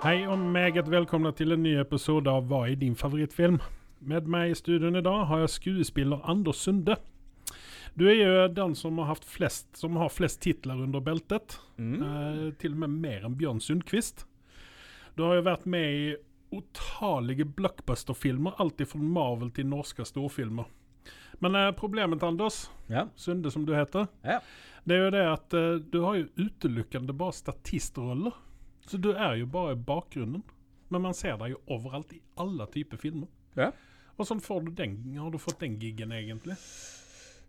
Hei og meget velkomna til en ny episode av Hva er din favorittfilm? Med meg i studioen i dag har jeg skuespiller Anders Sunde. Du er jo den som har, haft flest, som har flest titler under beltet. Eh, til og med mer enn Bjørn Sundquist. Du har jo vært med i utallige blockbuster-filmer, alt fra Marvel til norske storfilmer. Men eh, problemet, Anders, Ja. Sunde som du heter, Ja. det er jo det at eh, du har jo utelukkende bare statistroller. Så du er jo bare i bakgrunnen. Men man ser deg jo overalt i alle typer filmer. Ja. Og sånn får du den, har du fått den giggen, egentlig?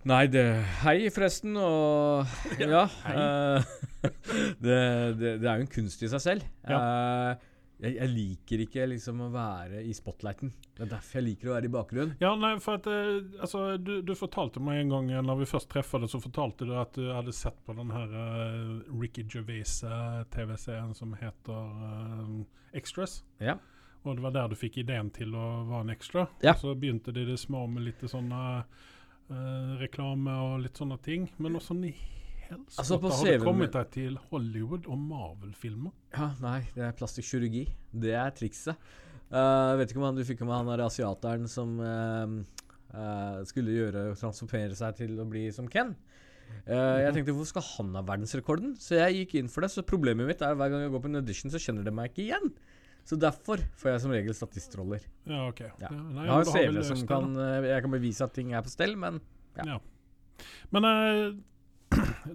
Nei, det Hei, forresten, og Ja. hei. uh, det, det, det er jo en kunst i seg selv. Eh, jeg, jeg liker ikke liksom å være i spotlighten. Det er derfor jeg liker å være i bakgrunnen. Ja, nei, for at eh, altså, du, du fortalte meg en gang eh, når vi først treffes, så fortalte du at du hadde sett på den her uh, Ricky Gervais-TV-serien som heter uh, Extras. Ja. Og det var der du fikk ideen til å være en extra. Ja. Så begynte de det små med litt sånne uh, reklame og litt sånne ting. Men også i helskotta Altså, på har du kommet deg til Hollywood og Marvel-filmer. Ja, nei, det er plastikkirurgi. Det er trikset. Uh, vet ikke om han, du fikk med han der asiateren som uh, uh, skulle gjøre transformere seg til å bli som Ken. Uh, jeg tenkte hvorfor skal han ha verdensrekorden? Så jeg gikk inn for det. Så problemet mitt er hver gang jeg går på en audition, så kjenner de meg ikke igjen. Så derfor får jeg som regel statistroller. Ja, OK. Ja. nei, Jeg har en CV som kan Jeg kan bevise at ting er på stell, men Ja. Ja. Men eh,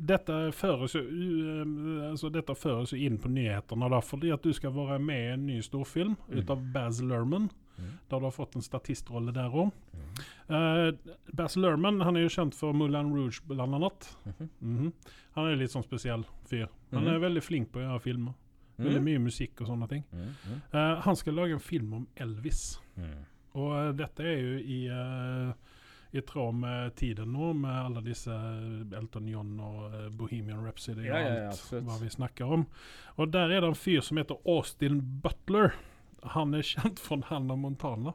dette føres jo u- eh, dette føres jo inn på nyhetene da, fordi at du skal være med i en ny storfilm Mm. av Baz Luhrmann. Mm. Der du har fått en statistrolle der òg. Baz Luhrmann han er jo kjent for Moulin Rouge, blant annet. mm -hmm. Han er litt sånn spesiell fyr. Han -hmm. er veldig flink på å gjøre filmer. Veldig mye musikk og sånne ting. Mm, mm, Eh, han skal lage en film om Elvis. mm. Og uh, dette er jo i, i tråd med tiden nå, med alle disse Elton John og eh, Bohemian Rhapsody og Ja, ja, ja, alt hva vi snakker om. Og der er det en fyr som heter Austin Butler. Han er kjent fra Hannah Montana,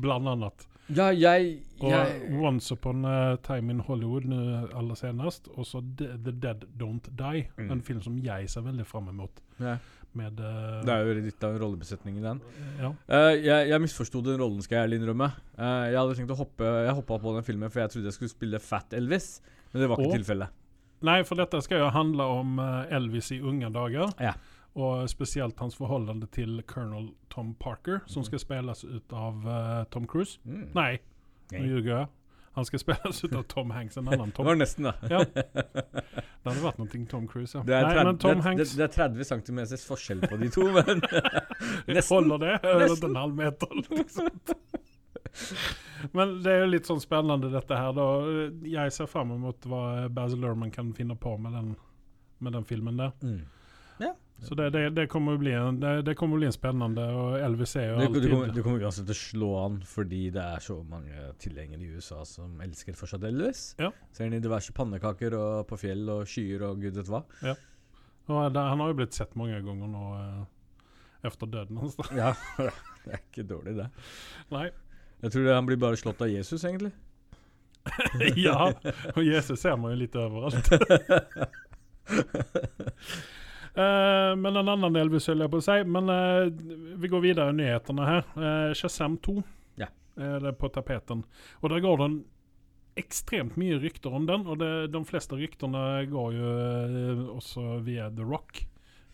blant annet. Ja, jeg, Og Once Upon a Time in Hollywood nå aller senest. Og så The, The Dead Don't Die, Mm. en film som jeg ser veldig fram mot. ja, Med uh, Det er jo litt av en rollebesetning i den. ja. Uh, jeg, jeg misforsto den rollen, skal jeg ærlig innrømme. Uh, jeg hadde tenkt å hoppe Jeg hoppa på den filmen, for jeg trodde jeg skulle spille Fat Elvis. Men det var ikke tilfellet. Nei, for dette skal jo handle om Elvis i unge dager. Ja. Og spesielt hans forhold til colonel Tom Parker, som mm. skal spilles ut av Tom Cruise. Mm. Nei, nå ljuger jeg. Han skal spilles ut av Tom Hanks, en annen Det Tom. var nesten, da. Ja. Det hadde vært noe Tom Cruise, ja. Det er, Nei, 30, men Tom det, Hanks det, det er 30 cm forskjell på de to, men nesten. Holder det? Nesten. en halv meter? Liksom. Men det er jo litt sånn spennende, dette her. da. Jeg ser fram mot hva Baz Lerman kan finne på med den, med den filmen der. Mm. Så det, det, det kommer å bli en, det, kommer bli en spennende, og Elvis er jo Du, du, kommer, du kommer uansett til å slå han fordi det er så mange tilhengere i USA som elsker fortsatt Elvis. Ja. Ser han i diverse pannekaker og på fjell og skyer og gud vet hva. og det, Han har jo blitt sett mange ganger nå eh, etter døden hans. da. Ja, det er ikke dårlig, det. Nei. Jeg tror han blir bare slått av Jesus, egentlig. ja, og Jesus ser man jo litt overalt. Eh, men en annen Elvis, vil jeg på å si. Men uh, vi går videre i nyhetene her. Uh, Shazam 2 Ja. er det på tapeten. Og der går det ekstremt mye rykter om den, og det, de fleste ryktene går jo også via The Rock.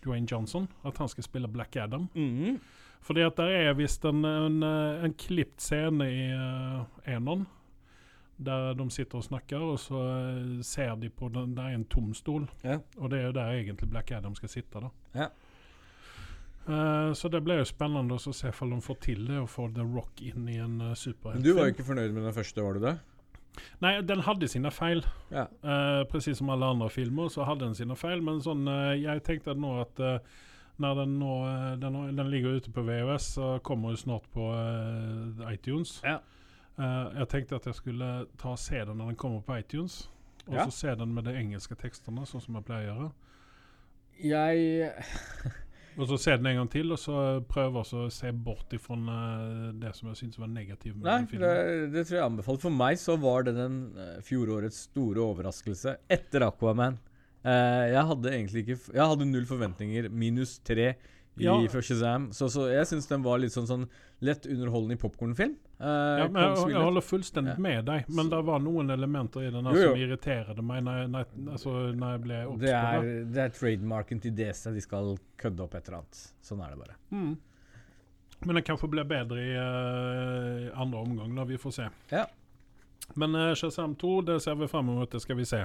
Dwayne Johnson, at han skal spille Black Adam. Mm. Fordi at der er visst en, en, en klipt scene i uh, Enon. Der de sitter og snakker, og så eh, ser de på den Der er en tom stol. Ja. Og det er jo der egentlig Black Adam skal sitte. da. Ja. Uh, så det blir jo spennende å se om de får til det, og får The Rock inn i en uh, superheltfilm. du var jo ikke fornøyd med den første, var du det? Nei, den hadde sine feil. Ja. Uh, Presis som alle andre filmer så hadde den sine feil. Men sånn, uh, jeg tenkte nå at når den nå den, den ligger ute på VHS, så kommer jo snart på iTunes. Ja. Eh, jeg tenkte at jeg skulle ta og se den kommer på iTunes. Og Ja. så se den med de engelske tekstene, sånn som jeg pleier å gjøre. Jeg Og så se den en gang til, og så prøve å se bort ifra eh, det som jeg syntes var negativt Nei, det, det tror jeg anbefaler. For meg så var det den eh, fjorårets store overraskelse etter Aquaman. Uh, jeg hadde egentlig ikke Jeg hadde null forventninger, minus tre i, Ja. fra Shazam. Så, så jeg syns den var litt sånn, sånn lett underholdende popkornfilm. Uh, Ja, men jeg, jeg holder fullstendig Ja. med deg, men Så- det var noen elementer i den som irriterte meg når jeg, når altså, når jeg ble obs det, er, det. er trademarken til DC. De skal kødde opp et eller annet. Sånn er det bare. Mm. Men det kanskje blir bedre i uh, andre omgang, da. Vi får se. Ja. Men uh, Shazam 2, det ser vi fram mot. Det skal vi se.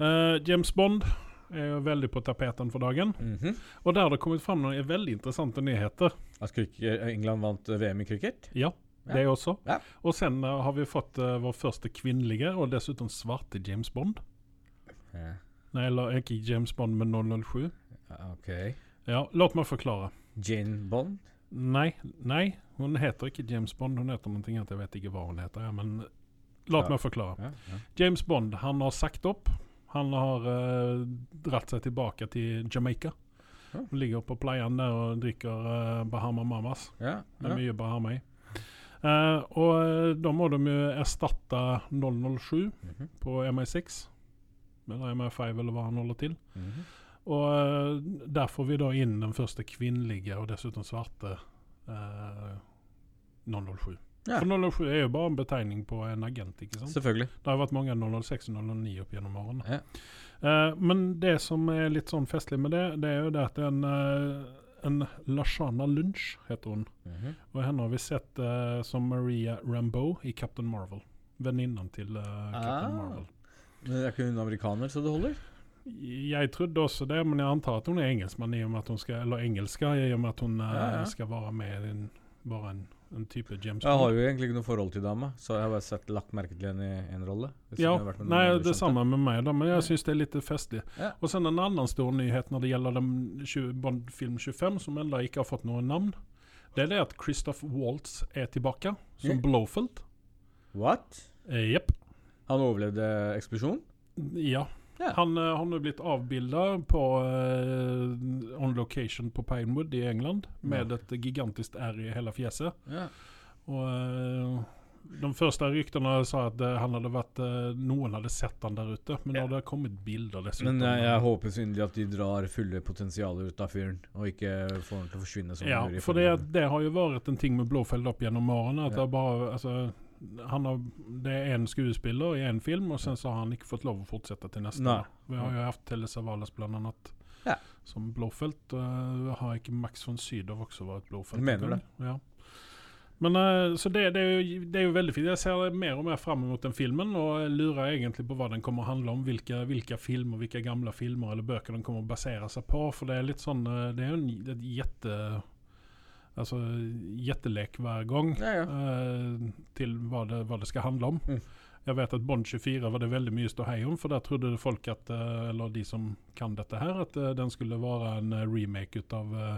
Uh, James Bond er jo veldig på tapeten for dagen. Mhm. Og der har det kommet fram noen veldig interessante nyheter. At England vant eh, VM i cricket? Ja. Det også. Og sen eh, har vi fått eh, vår første kvinnelige, og dessuten svarte James Bond. Nei, eller ikke James Bond, men 007. OK. Ja, låt meg forklare. Jane Bond? Nei, nei, hun heter ikke James Bond. Hun heter noe annet, jeg vet ikke hva hun heter. Ja, men låt Ja. meg forklare. Ja, ja. James Bond han har sagt opp. Han har uh, dratt seg tilbake til Jamaica. Ja. Hun ligger på playen der og drikker uh, Bahama Mamas. ja, Det er mye Bahama i. Eh, og eh, da må de jo erstatte 007 Mhm. på MI6. Eller MI5, eller hva han holder til. Mhm. Og eh, der får vi da inn den første kvinnelige og dessuten svarte uh, 007. Ja. For 007 er jo bare en betegning på en agent, ikke sant? Selvfølgelig. Det har vært mange 006 og 009 opp gjennom årene. Ja. Uh, men det som er litt sånn festlig med det, det er jo det at en, uh, en Lashana Lunch, heter hun. Mhm. Og henne har vi sett uh, som Maria Rambeau i Captain Marvel. Venninnen til uh, Captain Ah. Marvel. Men er ikke hun amerikaner, så det holder? Jeg trodde også det, men jeg antar at hun er engelskmann i og med at hun skal, eller engelska, i og med at hun uh, Ja, ja. skal være med i en, bare en, en type James Jeg har jo egentlig ikke noe forhold til dama, så jeg har bare sett lagt merke til henne i en rolle. Ja, nei, det samme med meg, da, men jeg syns det er litt festlig. Ja. Og så en annen stor nyhet når det gjelder den 20 Bond-film 25, som ennå ikke har fått noe navn. Det er det at Christoph Waltz er tilbake som Ja. Blowfield. What? Eh, Han overlevde eksplosjonen? Ja. Ja. Han uh, har nå blitt avbilda på uh, on location på Pinewood i England med Ja. et gigantisk R i hele fjeset. Ja. Og uh, de første ryktene sa at eh, han hadde vært eh, noen hadde sett han der ute, men nå Ja. har det kommet bilder dessuten. Men jeg, jeg håper så inderlig at de drar fulle potensialet ut av fyren, og ikke får han til å forsvinne som ja, for det, det har jo vært en ting med Blåfeld opp gjennom årene. At Ja. det, er bare, altså, har, det er én skuespiller i én film, og sen så har han ikke fått lov å fortsette til neste. Nei. Vi har jo hatt Telle Savalas blant annet Ja. som Blåfelt. Uh, har ikke Max von Sydow også vært Blåfelt? Mener du det. Ja. Men uh, Så det, det, er jo, det er jo veldig fint. Jeg ser mer og mer fram mot den filmen, og jeg lurer egentlig på hva den kommer å handle om. Hvilke, hvilke filmer, hvilke gamle filmer eller bøker den kommer å basere seg på. For det er litt sånn eh, Det er jo en et jätte... Altså gjettelek hver gang Ja, ja. eh, til hva det, hva det skal handle om. Mm. Jeg vet at Bond 24 var det veldig mye ståhei om, for der trodde folk at, eh, eller de som kan dette her, at eh, den skulle være en eh, remake ut av eh,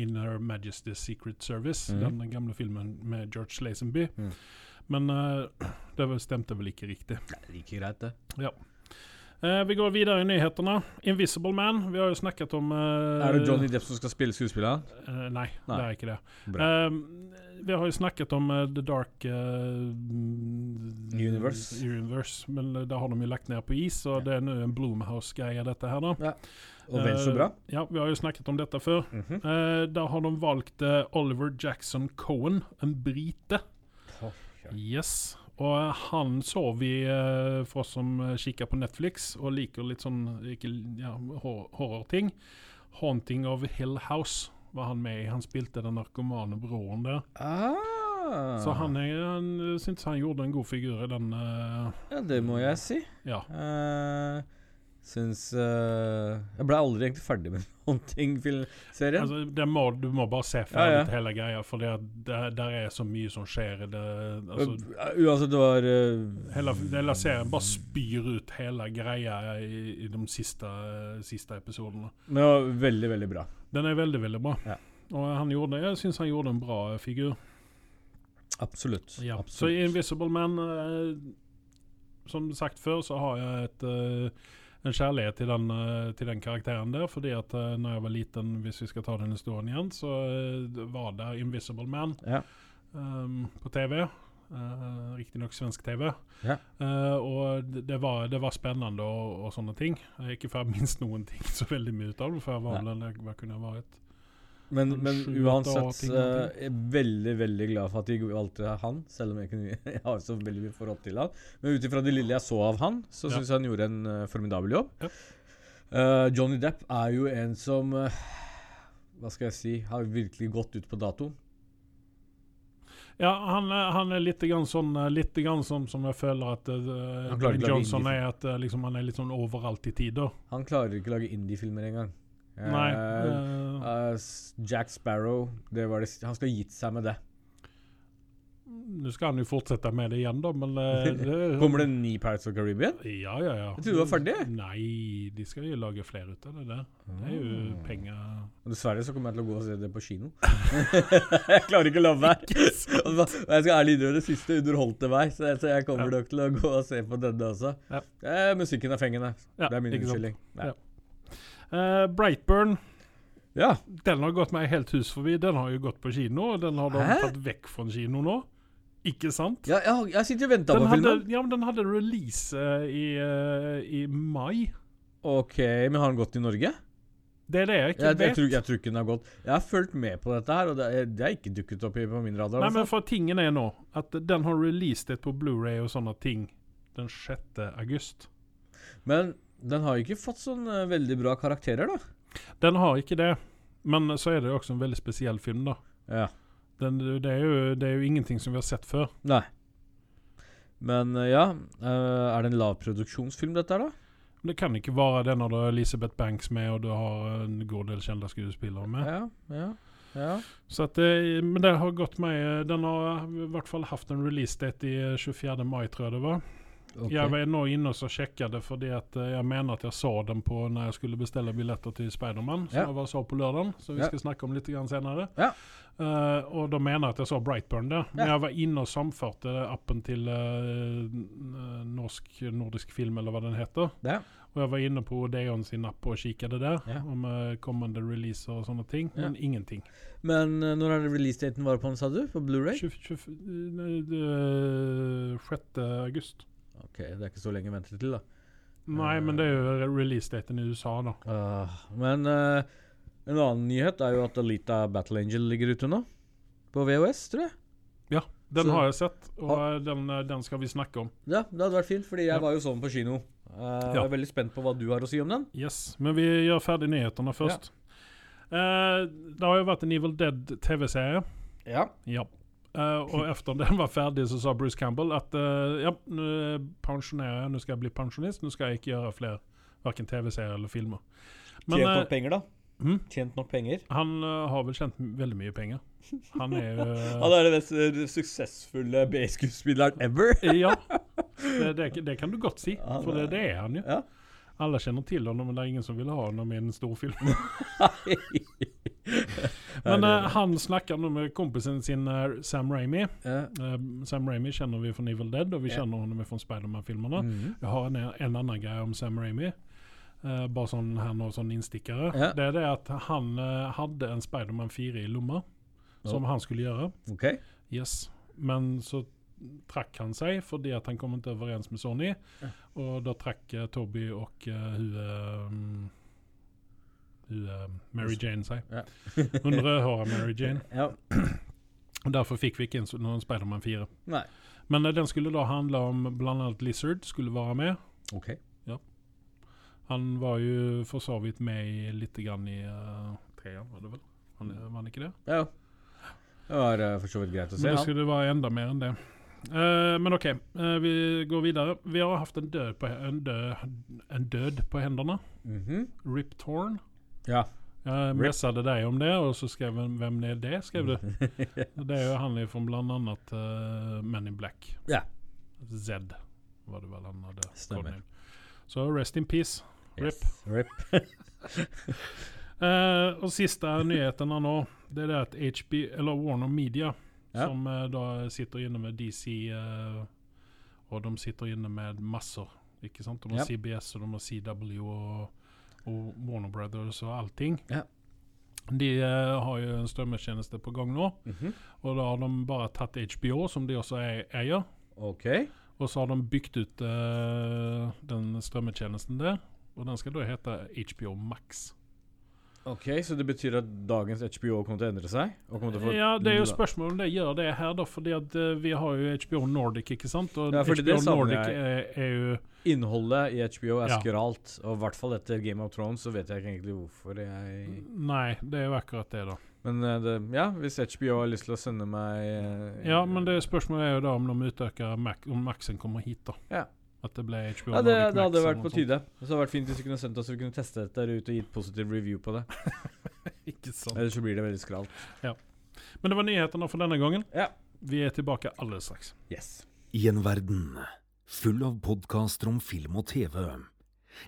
Inner Majesty's Secret Service, mm. den gamle filmen med George Lazenby. Mm. Men uh, det vel- stemte vel ikke riktig. Det er like greit, det. Eh, vi går videre i nyhetene. Invisible Man. Vi har jo snakket om eh, Er det Johnny Depp som skal spille skuespilleren? eh, nei, Nei. det er ikke det. Eh, vi har jo snakket om eh, The Dark eh, Universe. Universe, Men det har de jo lagt ned på is, og det er nå en Bloomhouse-greie, dette her. da. Og vel så bra. Ja, vi har jo snakket om dette før. Mhm. Eh, der har de valgt Oliver Jackson Cohen, en brite. Oh. Yes. Og eh, han så vi, eh, for oss som uh, kikker på Netflix og liker litt sånn ikke, ja, horrorting. 'Haunting of Hill House' var han med i. Han spilte den narkomane broren der. Ah. Så han, han syns han gjorde en god figur i den. uh, Ja, det må jeg si. ja. Uh, syns uh, Jeg ble aldri egentlig ferdig med Haunting-serien. Altså, det må, du må bare se ferdig Ja, ja. hele greia, for det, det, der er så mye som skjer det. Altså, Uh, Uansett, det var uh, hele, hele serien bare spyr ut hele greia i, i de siste, siste episodene. Men det var veldig, veldig bra. Den er veldig, veldig bra. Ja. Og han gjorde, jeg syns han gjorde en bra figur. Absolutt. Ja. Så Absolutt. i Invisible Man uh, Som sagt før, så har jeg et, eh, en kjærlighet til den, eh, til den karakteren der. Fordi at uh, når jeg var liten, hvis vi skal ta den historien igjen, så eh, var det Invisible Man Ja. um, på TV. Uh, Riktignok svensk TV. Ja. Uh, og det, var, det var spennende og, og sånne ting. Jeg ikke for jeg minst noen ting så veldig mye ut av det, for jeg var vel hva kunne jeg vært Men, men uansett eh, jeg er veldig veldig glad for at de valgte han, selv om jeg, kunne, jeg har så veldig mye forhold til han. Men ut ifra det lille jeg så av han, så syns jeg han gjorde en uh, formidabel jobb. Ja. Uh, Johnny Depp er jo en som Hva skal jeg si Har virkelig gått ut på dato. Ja, han, han er litt grann sånn Litt grann som, som jeg føler at uh, Johnson er. At liksom, han er litt sånn overalt i tider. Han klarer ikke å lage indie-filmer engang. Nei. uh, uh, Jack Sparrow det var det, Han skal ha gitt seg med det. Nå skal han jo fortsette med det igjen, da, men eh, det, Kommer det en ny Pirates of Caribbean? Ja, ja, ja. Jeg trodde du var ferdig. Nei, de skal jo lage flere ut av det der. Det er jo Ah. penger Og Dessverre så kommer jeg til å gå og se det på kino. jeg klarer ikke å la være. Jeg skal ærlig innrømme det siste underholdte meg, så jeg, så jeg kommer Ja. nok til å gå og se på denne også. Ja. Eh, musikken er fengende. Ja, det er min unnskyldning. Ja. Eh, Brightburn, ja. den har gått meg helt hus forbi. Den har jo gått på kino, og den har de tatt vekk fra kino nå. Ikke sant? Ja, jeg, jeg sitter og venter på hadde, filmen. ja, men den hadde release eh, i, uh, i mai. Ok, men har den gått i Norge? Det er det jeg ikke Jeg, vet. jeg, tror, jeg tror ikke den har gått. Jeg har fulgt med på dette her, og det har det er ikke dukket opp i- på min radar. Nei, altså. men for tingen er nå at den har releaset det på Blu-ray og sånne ting den 6. august. men den har ikke fått sånn eh, veldig bra karakterer, da. Den har ikke det, men så er det jo også en veldig spesiell film, da. Ja. Den, det, er jo, det er jo ingenting som vi har sett før. Nei. Men eh, ja, eh, er det en lavproduksjonsfilm, dette her, da? Det kan ikke være det når du har Elisabeth Banks med, og du har en god del kjente skuespillere med. Ja, ja, ja. Så det, men det har gått meg Den har i hvert fall hatt en releasedate i 24. mai, tror jeg det var. Ok. Jeg var nå inne og så sjekket det, fordi at eh, jeg mener at jeg så den på når jeg skulle bestille billetter til Spiderman, som Ja. jeg var så på lørdagen, som vi Ja. skal snakke om litt senere. Ja. Uh, og da mener jeg at jeg så Brightburn der. Men jeg var inne og samførte appen til uh, norsk nordisk film, eller hva den heter. Ja. Og jeg var inne på Odeon sin app og kikket der, om kommende releaser og sånne ting, men ingenting. Men når er det releasedaten var på den, sa du? På Blu-ray? 20, 20, nei, det- 6. august. Ok, det er ikke så lenge å vente til, da. Nei, uh, men det er jo releasedaten i USA, da. Uh, men uh, en annen nyhet er jo at Alita Battle Angel ligger ute nå. På VHS, tror jeg. Ja, den Så- har jeg sett, og Ha- eh, den, den skal vi snakke om. Ja, det hadde vært fint, fordi jeg Ja. var jo sånn på kino. Eh, Ja. Jeg er veldig spent på hva du har å si om den. Yes, Men vi gjør ferdig nyhetene først. Eh, det har jo vært en Evil Dead TV-serie. Ja. Ja. Eh, og etter den var ferdig, så sa Bruce Campbell at uh, ja, nå pensjonerer jeg, nå skal jeg bli pensjonist, nå skal jeg ikke gjøre flere verken TV-serier eller filmer. Men Tjent eh, nok penger, da. Mm? Tjent nok penger. han uh, har vel tjent veldig mye penger. Han er jo Han er den mest eh, suksessfulle B-skuespilleren ever. Ja, det, det, det kan du godt si, for det, det er han jo. Ja. Alle kjenner til ham, men det er ingen som vil ha ham i en stor film. Men uh, han snakker nå med kompisen sin uh, Sam Raimi. Yeah. Sam Raimi kjenner vi fra Evil Dead, og vi yeah. kjenner honom fra Spiderman-filmerna. Mhm. Jeg har en, en annen greie om Sam Raimi. Eh, bare sånn her nå, sånn innstikkere. Yeah. Det er det at han hadde en Spiderman 4 i lomma, som han skulle gjøre. Okay. Yes. Men så trakk han seg fordi at han kom ikke overens med Sony. Og da trakk Toby og uh, hun, mm, hun uh, Mary Jane seg. Ja. Hun rødhåra Mary Jane. Ja. Og Derfor fikk vi ikke noen Spiderman 4. Nei. Men uh, den skulle da handle om blant annet Lizard skulle være med. Ok. Han var jo for så vidt med litt grann i uh, treeren, var det vel? Han, var han ikke det? Ja. Det var uh, for så vidt greit å se. Men det han. skulle være enda mer enn det. Uh, men OK, uh, vi går videre. Vi har hatt en død på, en død, en død på hendene. Mhm. Rip Torn. Ja. Rip. messade deg om det, og så skrev jeg hvem det det, skrev du. Det er jo han blant annet uh, Men in Black. Ja. Zed var det vel han hadde. Stemmer. codename. Så rest in peace. Rip. Yes. Rip. uh, og siste nyheten nå, det er det at HB, eller Warner Media, Ja. som uh, da sitter inne med DC, uh, og de sitter inne med masser. Ikke sant? De har Ja. CBS og de har CW og, og Warner Brothers og allting. Ja. De eh, har jo en strømmetjeneste på gang nå, Mhm. og da har de bare tatt HBO, som de også eier. Okay. Og så har de bygd ut eh, den strømmetjenesten der, og den skal da hete HBO Max. Ok, Så det betyr at dagens HBO kommer til å endre seg? Og til å få Ja, det er jo spørsmålet om det gjør det her, da. Fordi at eh, vi har jo HBO Nordic, ikke sant? Og Ja, HBO Nordic er, er jo Innholdet i HBO er Ja. skralt, og i hvert fall etter Game of Thrones så vet jeg ikke egentlig hvorfor jeg Nei, det er jo akkurat det, da. Men eh, det, ja, hvis HBO har lyst til å sende meg eh, Ja, men det spørsmålet er jo da om de utøker Mac, om Maxen kommer hit, da. Ja. At det ble HBO Ja, det, Nordic det hadde Max vært på tide. Det hadde vært fint hvis du kunne sendt oss så vi kunne teste dette ute og gitt positiv review på det. Ikke sant. Ellers så blir det veldig skralt. Men det var nyhetene for denne gangen. Ja. Vi er tilbake alle straks. Yes. I en verden full av podkaster om film og TV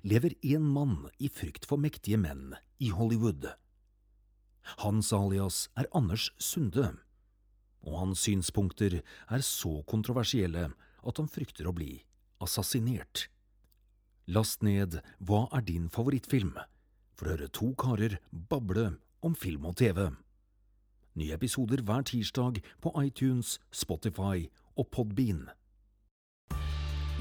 lever en mann i frykt for mektige menn i Hollywood. Hans alias er Anders Sunde, og hans synspunkter er så kontroversielle at han frykter å bli assassinert. Last ned Hva er din favorittfilm? for å høre to karer bable om film og TV. Nye episoder hver tirsdag på iTunes, Spotify og Podbean.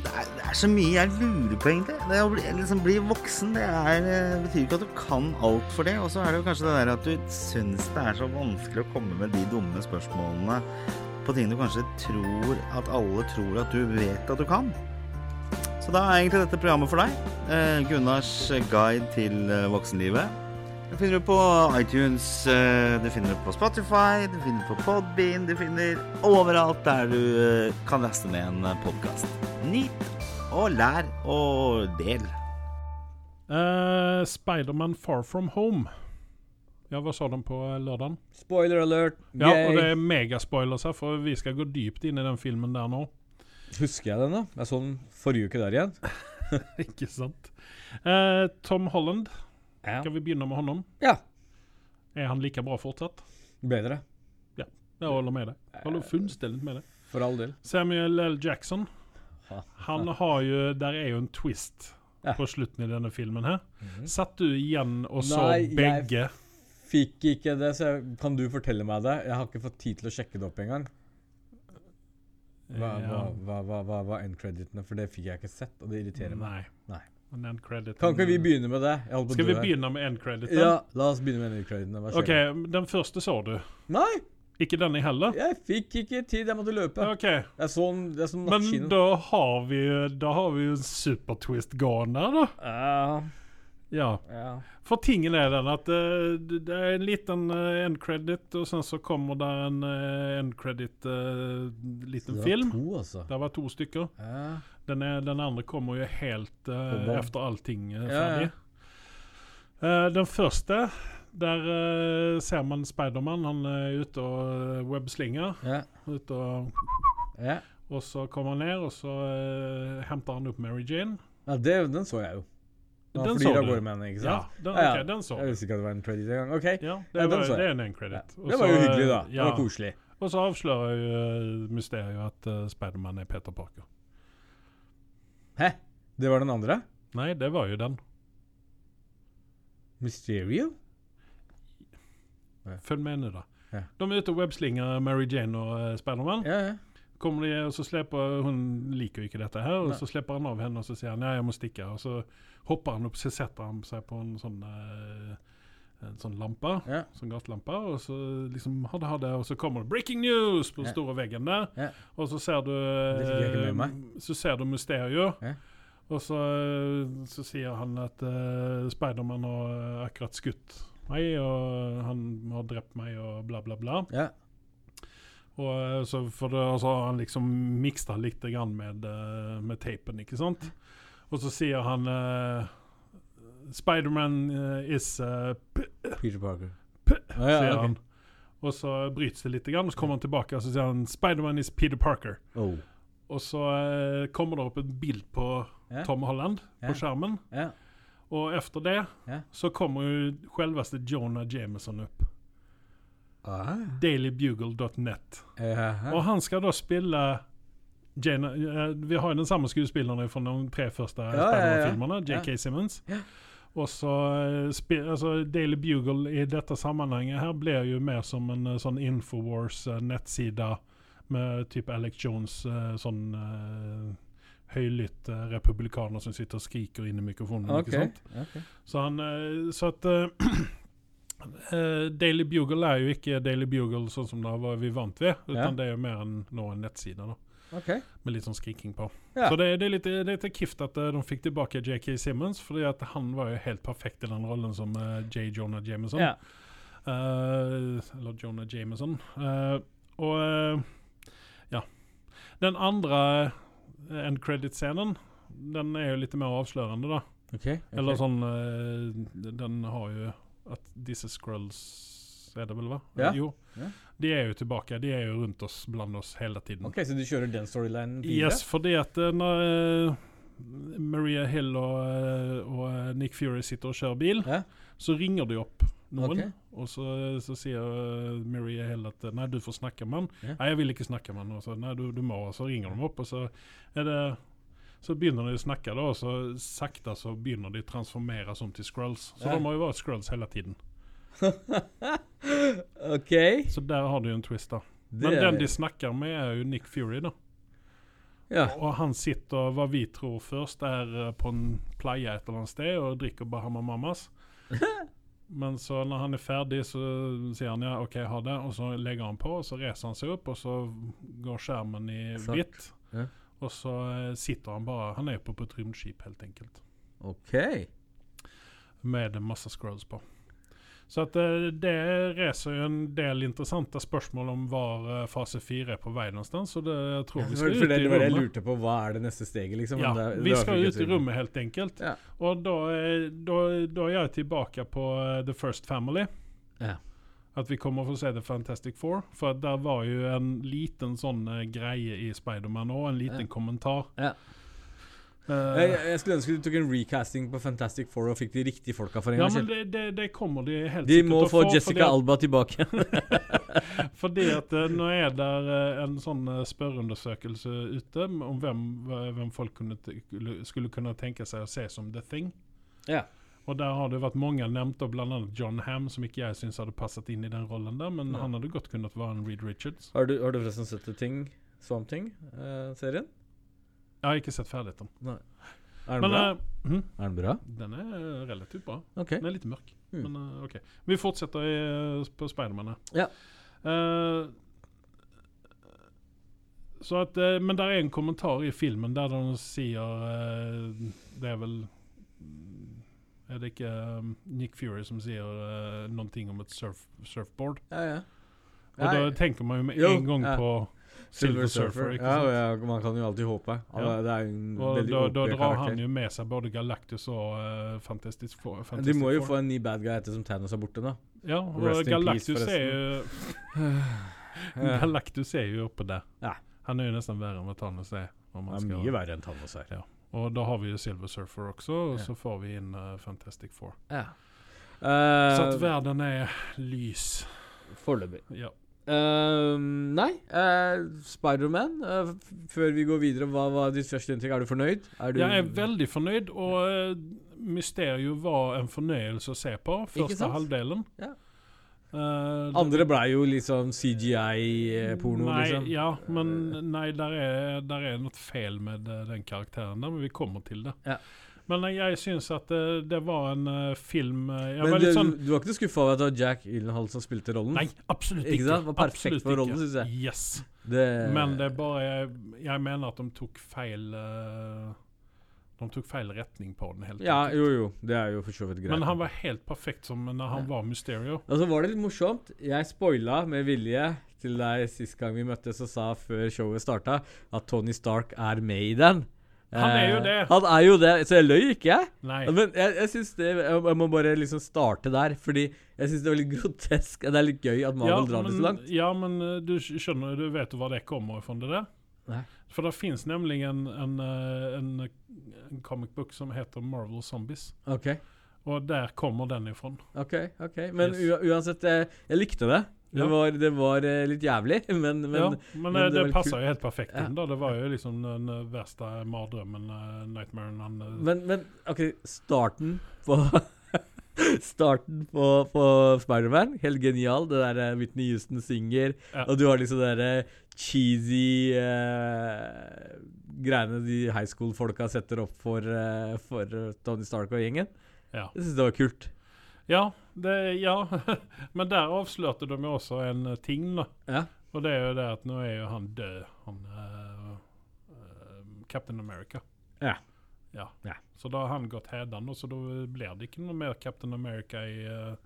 Det er, det er så mye jeg lurer på, egentlig. Det å bli, liksom, bli voksen det er, det betyr ikke at du kan alt for det. Og så er det jo kanskje det der at du syns det er så vanskelig å komme med de dumme spørsmålene på ting du kanskje tror at alle tror at du vet at du kan. Så da er egentlig dette programmet for deg. Eh, Gunnars guide til eh, voksenlivet. Det finner du på iTunes, eh, du finner det på Spotify, du finner det på Podbean, du finner overalt der du eh, kan laste ned en podkast. Nyt og lær og del. Uh, Spiderman Far From Home. Ja, hva sa de på lørdagen? Spoiler alert! Ja, og det er megaspoilers her, for vi skal gå dypt inn i den filmen der nå. Husker jeg den, da? Jeg så den forrige uke der igjen. Ikke sant? Eh, Tom Holland, Ja. skal vi begynne med honom? ja. Er han like bra fortsatt? Bedre. Ja, Jeg holder med deg. Holder fullstendig med deg. For all del. Samuel L. Jackson, han har jo Der er jo en twist Ja. på slutten i denne filmen her. Satt du igjen og så Nei, begge? Fikk ikke det, så kan du fortelle meg det? Jeg har ikke fått tid til å sjekke det opp engang. Hva, hva, hva, hva, hva var end-creditene? For det fikk jeg ikke sett, og det irriterer meg. Nei. Nei. Kan ikke vi begynne med det? Jeg på Skal vi her. begynne med end credit? Ja, la oss begynne med end-creditene. OK, den første så du. Nei, Ikke denne heller? jeg fikk ikke tid. Jeg måtte løpe. OK. Jeg så den, det er den Men da har vi jo Da har vi en supertwist gående der, da. Ja, Ja. ja. For tingen er den at uh, det er en liten uh, end credit, og sen så kommer det en uh, end credit eh, liten Det film. To, altså. Det var to stykker. Ja. Den, er, den andre kommer jo helt uh, efter allting uh, Ja, ferdig. Eh, den første, der eh, ser man Spiderman. Han er ute og uh, webslinger. Ja. Ute og, ja. og så kommer han ned, og så uh, henter han opp Mary Jane. ja det, den så jeg jo. Den flyr av gårde med henne, ikke Ja, sant? den, Ja, ja. ok, den så Jeg visste ikke at det var en credit engang. OK. Ja, det, Ja, den var, så jeg. det en credit. Ja. Det var jo hyggelig, da. Det var koselig. Og så avslører jo uh, mysteriet at uh, Spiderman er Peter Parker. Hæ? Det var den andre? Nei, det var jo den. Mysterio? Følg med nå, da. Ja. De er ute og webslinger Mary Jane og uh, Spiderman. Ja, ja. Kommer de, og så slipper Hun liker jo ikke dette her, og Nei. så slipper han av henne og så sier han ja, jeg må stikke. Og så hopper han opp, så setter han seg på en sånn eh, en sånn lampe, Ja. sånn gasslampe, og så liksom ha det, og så kommer det 'breaking news' på den Ja. store veggen der. Ja. Og så ser du eh, Så ser du Mysterio. Og så, eh, så sier han at uh, Speidermann har akkurat skutt meg, og han har drept meg, og bla, bla, bla. ja. Og så for det, så har han liksom miksa litt grann med, med teipen, ikke sant? Og så sier han uh, Spiderman uh, is uh, Peter Parker. p, Ja, ja, sier okay. han. Og så brytes det litt, og så kommer han tilbake og så sier han Spiderman is Peter Parker. Oh. Og så uh, kommer det opp en bild på yeah. Tom Holland yeah. på skjermen. Yeah. Og etter det så kommer jo selveste Jonah Jameson opp. Ah. Dailybugle.net. -huh. Og han skal da spille Jane, eh, Vi har jo den samme skuespilleren fra de tre første ja. Spiderman-filmene, J.K. Simmons. Og så eh, altså Daily Bugle i dette sammenhenget her blir jo mer som en eh, sånn Infowars-nettside med type Alex Jones, sånn høylytt republikaner som sitter og skriker inn i mikrofonen. Okay. ikke sant? ok. Så han Så at Uh, Daily Bugle er jo ikke Daily Bugle sånn som det var vi vant ved, utan Ja. det er jo mer enn nå en nettside da, Ok. med litt sånn skriking på. Ja. Så det, det, er litt, det er litt kift at eh, de fikk tilbake J.K. Simmons, fordi at han var jo helt perfekt i den rollen som eh, J. Jonah Jameson. Ja. Uh, eller Jonah Jameson. Uh, og uh, ja. Den andre end credit-scenen, den er jo litt mer avslørende, da. Okay, okay. Eller sånn Den har jo at disse scrolls er det vel, hva? Ja. Jo. Ja. De er jo tilbake. De er jo rundt oss, blant oss, hele tiden. Ok, Så du kjører den storylinen videre? Yes, fordi at eh, når eh, Maria Hill og, eh, og Nick Fury sitter og kjører bil, Ja. så ringer de opp noen. Okay. Og så, så sier Maria Hill at nei, du får snakke med han. Ja. Nei, jeg vil ikke snakke med han. Og så, nei, du, du må. Og så ringer de opp, og så er det så begynner de å snakke, da, og så sakte så begynner de å transformeres om til Skrulls. Så Ja. de har jo vært Skrulls hele tiden. ok. Så der har du jo en twist, da. Men den de snakker med, er jo Nick Fury, da. Ja. Og han sitter, hva vi tror først, er eh, på en playa et eller annet sted og drikker Bahama Mamas. Men så når han er ferdig, så sier han ja, OK, ha det. Og så legger han på, og så reiser han seg opp, og så går skjermen i hvitt. Ja. Og så eh, sitter han bare Han er oppe på et rymdskip, helt enkelt. Ok. Med masse scrolls på. Så at eh, det reiser jo en del interessante spørsmål om hvor eh, fase fire er på vei någonstans. Så det, jeg tror vi skal skal for ut det i var det jeg lurte på. Hva er det neste steget, liksom? Ja, det- vi det var skal ut i rommet helt enkelt. Ja. Og da, er- da, da er jeg tilbake på eh, The First Family. Ja. At vi kommer å få se The Fantastic Four. For der var jo en liten sånn eh, greie i Spiderman òg, en liten Ja. kommentar. Ja. Eh, Jeg, jeg skulle ønske du tok en recasting på Fantastic Four og fikk de riktige folka for en ja, gangs men det, det, det kommer de helt De sikkert må til å få fordi Jessica at- Alba tilbake. Fordi at eh, nå er der eh, en sånn spørreundersøkelse ute om hvem, hvem folk kunne, skulle kunne tenke seg å se som The Thing. ja. Og der har det vært mange nevnt, og annet John Ham, som ikke jeg syns hadde passet inn i den rollen der, men ja. han hadde godt kunnet være en Reed Richards. Har du, har du forresten sett The Thing, Swamp Thing-serien? Jeg har ikke sett ferdig den. Nei. Er den Men bra? Uh, mm, er den bra? den er relativt bra. Okay. Den er litt mørk, Mm. men uh, OK. Vi fortsetter i, eh, på Spiderman. her. Ja. Så at, men der er en kommentar i filmen der de sier Det er vel mm, Er det ikke um, Nick Fury som sier uh, noe om et surf, surfboard? Ja, ja. Og Ja, da tenker man jo med en gang på Silver Surfer. ikke sant? ja, man kan jo alltid håpe. Ja. Det er en Og veldig da, da drar drar han jo med seg både Galactus og uh, Fantastic Four. De må jo Four. få en ny bad guy etter som Thanos er borte, da. Ja, og Rest Galactus peace, er jo Galactus er jo oppe der. Ja. Han er jo nesten verre enn hva Thanos er. Om man Han skal- mye verre enn Thanos er. Ja. Og da har vi jo Silver Surfer også, og Ja. så får vi inn uh, Fantastic Four. Ja. Så at Uh, verden er lys. Foreløpig. Ja. Ehm, nei, uh, Spiderman. Uh, før vi går videre, hva var ditt første inntrykk? Er du fornøyd? Er du Jeg er veldig fornøyd, og uh, Mysterium var en fornøyelse å se på første halvdelen. Ja. Uh, Andre blei jo liksom CGI-porno, nei, liksom. Ja, men nei, der er, der er noe feil med eh, den karakteren der, men vi kommer til det. Ja. Men eh, jeg syns at det, det var en eh, film eh, Jeg Men var det, sånn du var ikke skuffa over at det var Jack Gyllenhaal som spilte rollen? Nei, absolutt Ikke ikke. Det var perfekt for rollen, syns jeg. Yes. Det, Men det er bare Jeg, jeg mener at de tok feil eh, De tok feil retning på den, helt Ja, enkelt. jo, jo. Det er jo for så vidt greit. Men han var helt perfekt som når han Ja. var Mysterio. Og så var det litt morsomt. Jeg spoila med vilje til deg sist gang vi møttes og sa før showet starta at Tony Stark er med i den. Han er jo Eh, det. Han er jo det, så jeg løy ikke, jeg. Nei. Men jeg, jeg synes det Jeg jeg må bare liksom starte der, fordi jeg syns det er litt grotesk. Det er litt gøy at Marvel drar det så langt. ja, men eh, du sk- skjønner, du vet jo hvor det kommer fra, det der? Nei. For det fins nemlig en, en, eh, en, en comic book som heter Marvel Zombies. OK, Og der kommer den ifra. ok, ok Men Yes. uansett, jeg, jeg likte det. Det var, det var eh, litt jævlig, men, men ja, men, men eh, det det, passer kult. jo helt perfekt inn. da Det var jo liksom den eh, verste mardrømmen, nightmaren han Men, men OK, starten på Starten på, på Spiderman, helt genial. Det der Whitney Houston synger, Ja. og du har liksom det derre cheesy uh, greiene de high school-folka setter opp for, uh, for Tony Stark og gjengen. Ja. Jeg syns det var kult. Ja, det, ja. men der avslørte de jo også en eh, ting, da. Ja. Og det er jo det at nå er jo han død, han uh, uh, Captain America. Ja. Ja. Ja. Så da har han gått hedan, og så da blir det ikke noe mer Captain America i uh,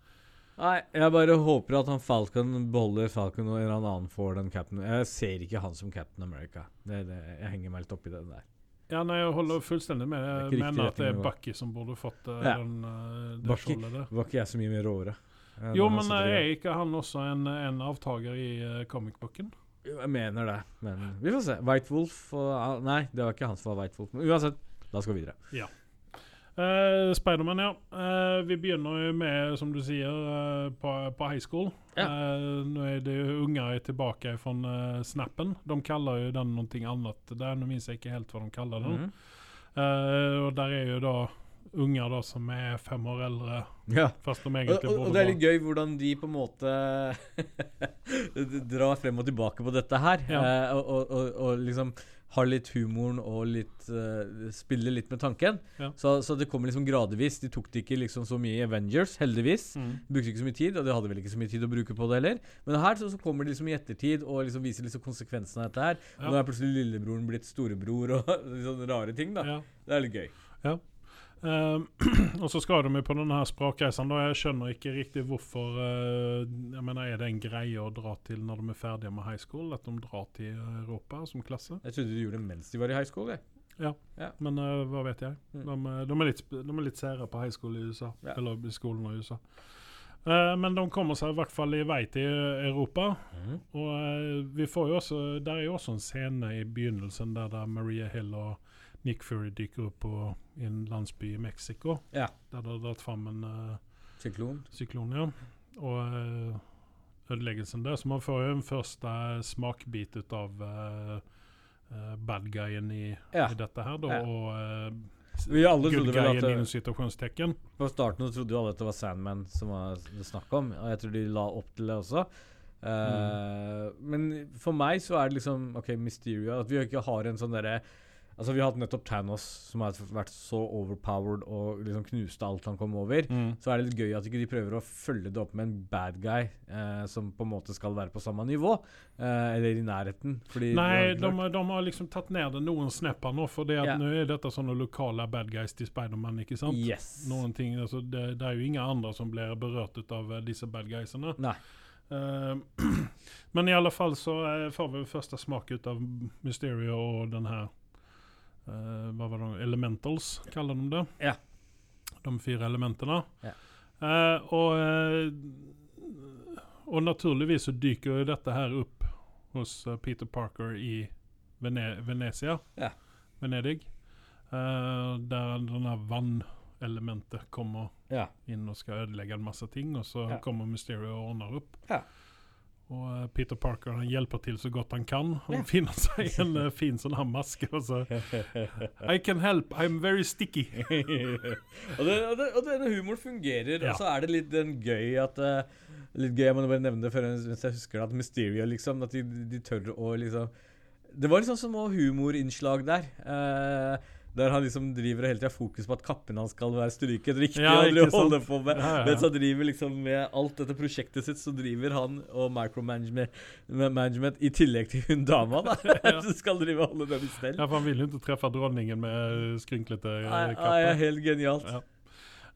Nei, jeg bare håper at han Falcon beholder Falcon og en eller annen får den Captain Jeg ser ikke han som Captain America. Det, det, jeg henger meg litt oppi det der. Ja, nei, jeg holder fullstendig med. det. Jeg mener at det er Bakki. Som burde fått uh, Ja. den, uh, det Bucky. skjoldet der. Var er så mye mer råere? enn Jo, men eh, er ikke han også en, en avtaker i uh, comic-booken? Jeg mener det, men vi får se. White Wolf og ah, Nei, det var ikke han som var White Wolf. Men uansett, da skal vi videre. Uh, Spiderman, ja. Uh, vi begynner jo med, som du sier, uh, på, på high school. Ja. Uh, nå er det jo unger tilbake fra uh, snappen. De kaller jo den noe annet der. Nå minnes jeg ikke helt hva de kaller den. Eh, og der er jo da unger da som er fem år eldre, Ja. fast de Og, egentlig og, og det er litt gøy hvordan de på en måte drar frem og tilbake på dette her. Ja. Eh, og, og, og, og liksom har litt humoren og litt uh, Spiller litt med tanken. Ja. Så, så det kommer liksom gradvis. De tok det ikke liksom så mye i Avengers, heldigvis. Mm. Brukte ikke så mye tid, og de hadde vel ikke så mye tid å bruke på det heller. Men her så, så kommer det liksom i ettertid og liksom viser liksom konsekvensene av dette her. Ja. Nå er plutselig lillebroren blitt storebror og sånne rare ting, da. Ja. Det er litt gøy. Eh, og så skal de jo på denne her språkreisen. da Jeg skjønner ikke riktig hvorfor uh, Jeg mener, Er det en greie å dra til når de er ferdige med high school? At de drar til Europa som klasse? Jeg trodde de gjorde det mens de var i high school. Jeg. Ja, Men uh, hva vet jeg? Mm. De, eh, de, er litt, de er litt sære på high school i USA. Ja. Eller i skolen i USA. Uh, men de kommer seg i hvert fall i vei til Europa. Og uh, vi får jo også Der er jo også en scene i begynnelsen der, der Maria Hill og Nick Fury dykker opp på, en landsby i Mexico. Ja. Der det har dratt fram en uh, Syklon. syklon, ja. Og uh, ødeleggelsen der. Så man får jo en første smakbit ut av uh, eh, bad guyen i, Ja. i dette her, da. Og eh, Vi alle trodde vel at det-. På starten trodde jo alle at det var Sandman som var det snakk om, og jeg tror de la opp til det også. Eh, Men for meg så er det liksom OK, Mysterio At vi ikke har en sånn derre Altså Vi har hatt nettopp Thanos, som har vært så overpowered og liksom knuste alt han kom over. Så er det litt gøy at ikke de prøver å følge det opp med en bad guy eh, som på en måte skal være på samme nivå, eh, eller i nærheten. Nei, de, klart- de har liksom tatt ned det noen snepper nå, for yeah. nå er dette sånne lokale bad guys til Spiderman, ikke sant? Yes. Ting, altså det, det er jo ingen andre som blir berørt av eh, disse bad guysene. Nei. Uh, men i alle fall så eh, får vi første smak ut av Mysterio og den her eh, Hva var det? Elementals, kaller de det. Ja. De fire elementene. Ja. Eh, og, eh, og naturligvis så dyker jo dette her opp hos eh, Peter Parker i Vene Venezia. Ja. Venedig. Eh, der denne vannelementet kommer inn og skal ødelegge en masse ting, og så kommer Mysterio og ordner opp. Ja. Og eh, Peter Parker han hjelper til så godt han kan. Han finner seg en eh, fin sånn her maske og så I can help, I'm very sticky. og, det, og, det, og denne humoren fungerer, Ja. og så er det litt den gøy at uh, Litt gøy, jeg må bare nevne det før mens jeg husker det, at Mysterio liksom At de, de tør å liksom Det var liksom små humorinnslag der. eh, der han liksom driver og hele tida fokus på at kappen hans skal være stryket riktig. Ja, og holder på med Ja, ja. Mens han driver liksom med alt dette prosjektet sitt, så driver han og micromanagement med management i tillegg til hun dama, da. Ja. som skal drive og holde dem i stell. Ja, for han vil jo ikke treffe dronningen med skrynklete eh, Nei, ja, helt genialt. Ja.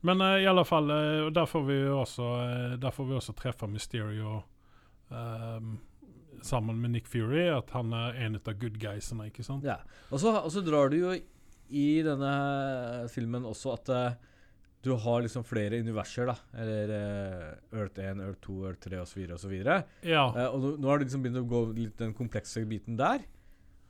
Men uh, i alle fall, uh, der får vi også, uh, der får vi også treffe Mysterio ehm, sammen med Nick Fury, at han er en av good guysene, ikke sant? Ja. Og så, og så drar du jo i denne filmen også at eh, du har liksom flere universer, da. Eller uh, Earth 1, Earth 2, Earth 3 osv. osv. Uh, Ja, og nå, nå har du liksom begynt å gå litt den komplekse biten der.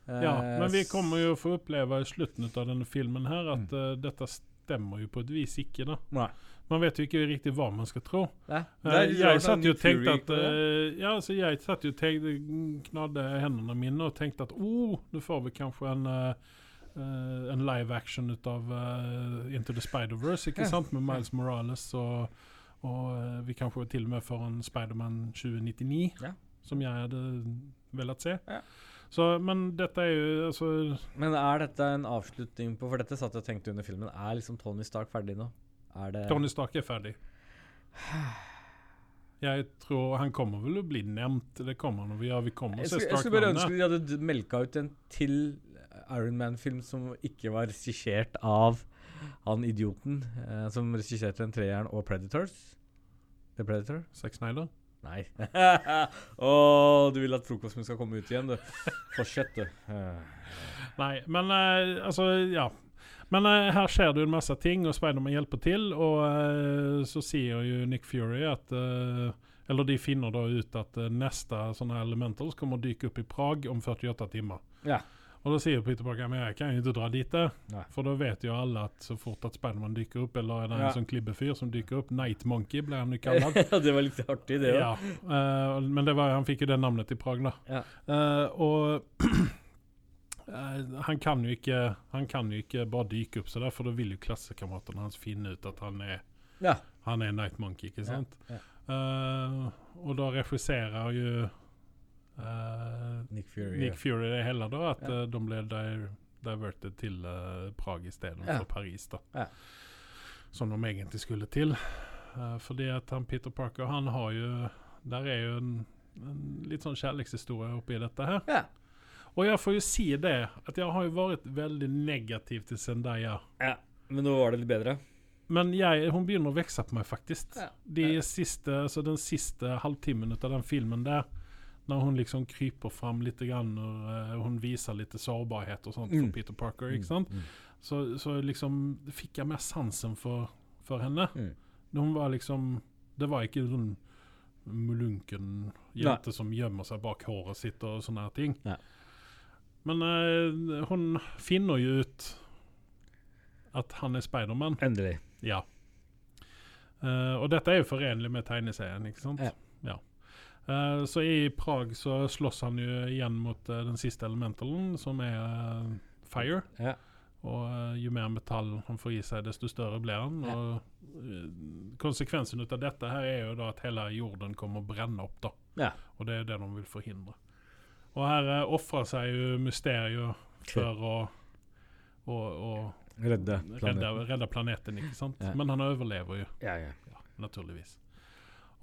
Uh, ja, men vi kommer jo få oppleve i slutten av denne filmen her at eh, dette stemmer jo på et vis ikke, da. Nei. Man vet jo ikke riktig hva man skal tro. Nei. Jeg satt jo og tenkte at Ja, så jeg satt jo og Knadde hendene mine og tenkte at oh, nå får vi kanskje en eh, eh, en live action ut av uh, Into the Spider-Verse, ikke sant? Med Miles Morales og, og uh, vi kanskje til og med får en Spiderman 2099, Ja. som jeg hadde velat se. Ja. Så, men dette er jo altså Men er dette en avslutning på For dette satt jeg og tenkte under filmen. Er liksom Tony Stark ferdig nå? Det Tony Stark er ferdig. Jeg tror Han kommer vel å bli nevnt. Det kommer han. Ja, vi kommer Jeg skulle, jeg skulle bare ønske de hadde melka ut en til Iron Man-film som ikke var regissert av han idioten eh, som regisserte den treeren og Predators. The Predator? Zack Snyder. Nei. Å, du vil at frokosten skal komme ut igjen, du. Fortsett, du. Eh, Nei, men eh, altså, ja. Men eh, her skjer det jo en masse ting, og Spiderman hjelper til. Og eh, så sier jo Nick Fury at eh, Eller de finner da ut at uh, neste sånne elementer kommer å dyke opp i Prag om 48 timer. Ja. Og da sier Peter Parker men jeg kan jo ikke dra dit, det. Nei. for da vet jo alle at så fort at Spiderman dykker opp, eller er det en Ja. sånn klibbefyr som dykker opp, Night Monkey ble han jo kalt. det var litt artig, det. Ja, Uh, men det var, han fikk jo det navnet i Prag, da. Ja. Uh, og uh, han kan jo ikke Han kan jo ikke bare dyke opp så der, for da vil jo klassekameratene hans finne ut at han er Ja. Han er Night Monkey, ikke sant? ja. Eh, regisserer jo eh, Nick Fury. Nick Fury det heller, da, at Ja. eh, de ble di diverted til uh, Prag istedenfor Ja. Paris, da. Ja. Som de egentlig skulle til. Uh, fordi at han Peter Parker, han har jo Der er jo en, en litt sånn kjærlighetshistorie oppi dette her. Ja. Og jeg får jo si det, at jeg har jo vært veldig negativ til Zendaya. ja. Men nå var det litt bedre. Men jeg, hun begynner å vokse på meg, faktisk. Ja. De siste, altså den siste halvtimen av den filmen der, når hun liksom kryper fram litt, grann, og eh, hun viser litt sårbarhet og sånt Mm. for Peter Parker, ikke sant? Mm. Så, så liksom fikk jeg mer sansen for, for henne. Mm. Hun var liksom Det var ikke sånn mulunken jente som gjemmer seg bak håret sitt og sånne ting. Nei. Men eh, hun finner jo ut at han er Spiderman. Endelig. Ja. Uh, og dette er jo forenlig med tegneserien, ikke sant? Ja. Eh, så i Prag så slåss han jo igjen mot uh, den siste elementalen, som er uh, fire. Ja. Og jo mer metall han får i seg, desto større blir han. Og konsekvensen ut av dette her er jo da at hele jorden kommer å brenne opp, da. Ja. Og det er det de vil forhindre. Og her uh, ofrer seg jo Mysterio for å, å, å Redde redde, planeten. redde planeten, ikke sant? Ja. Men han overlever jo, Ja, ja. ja, naturligvis.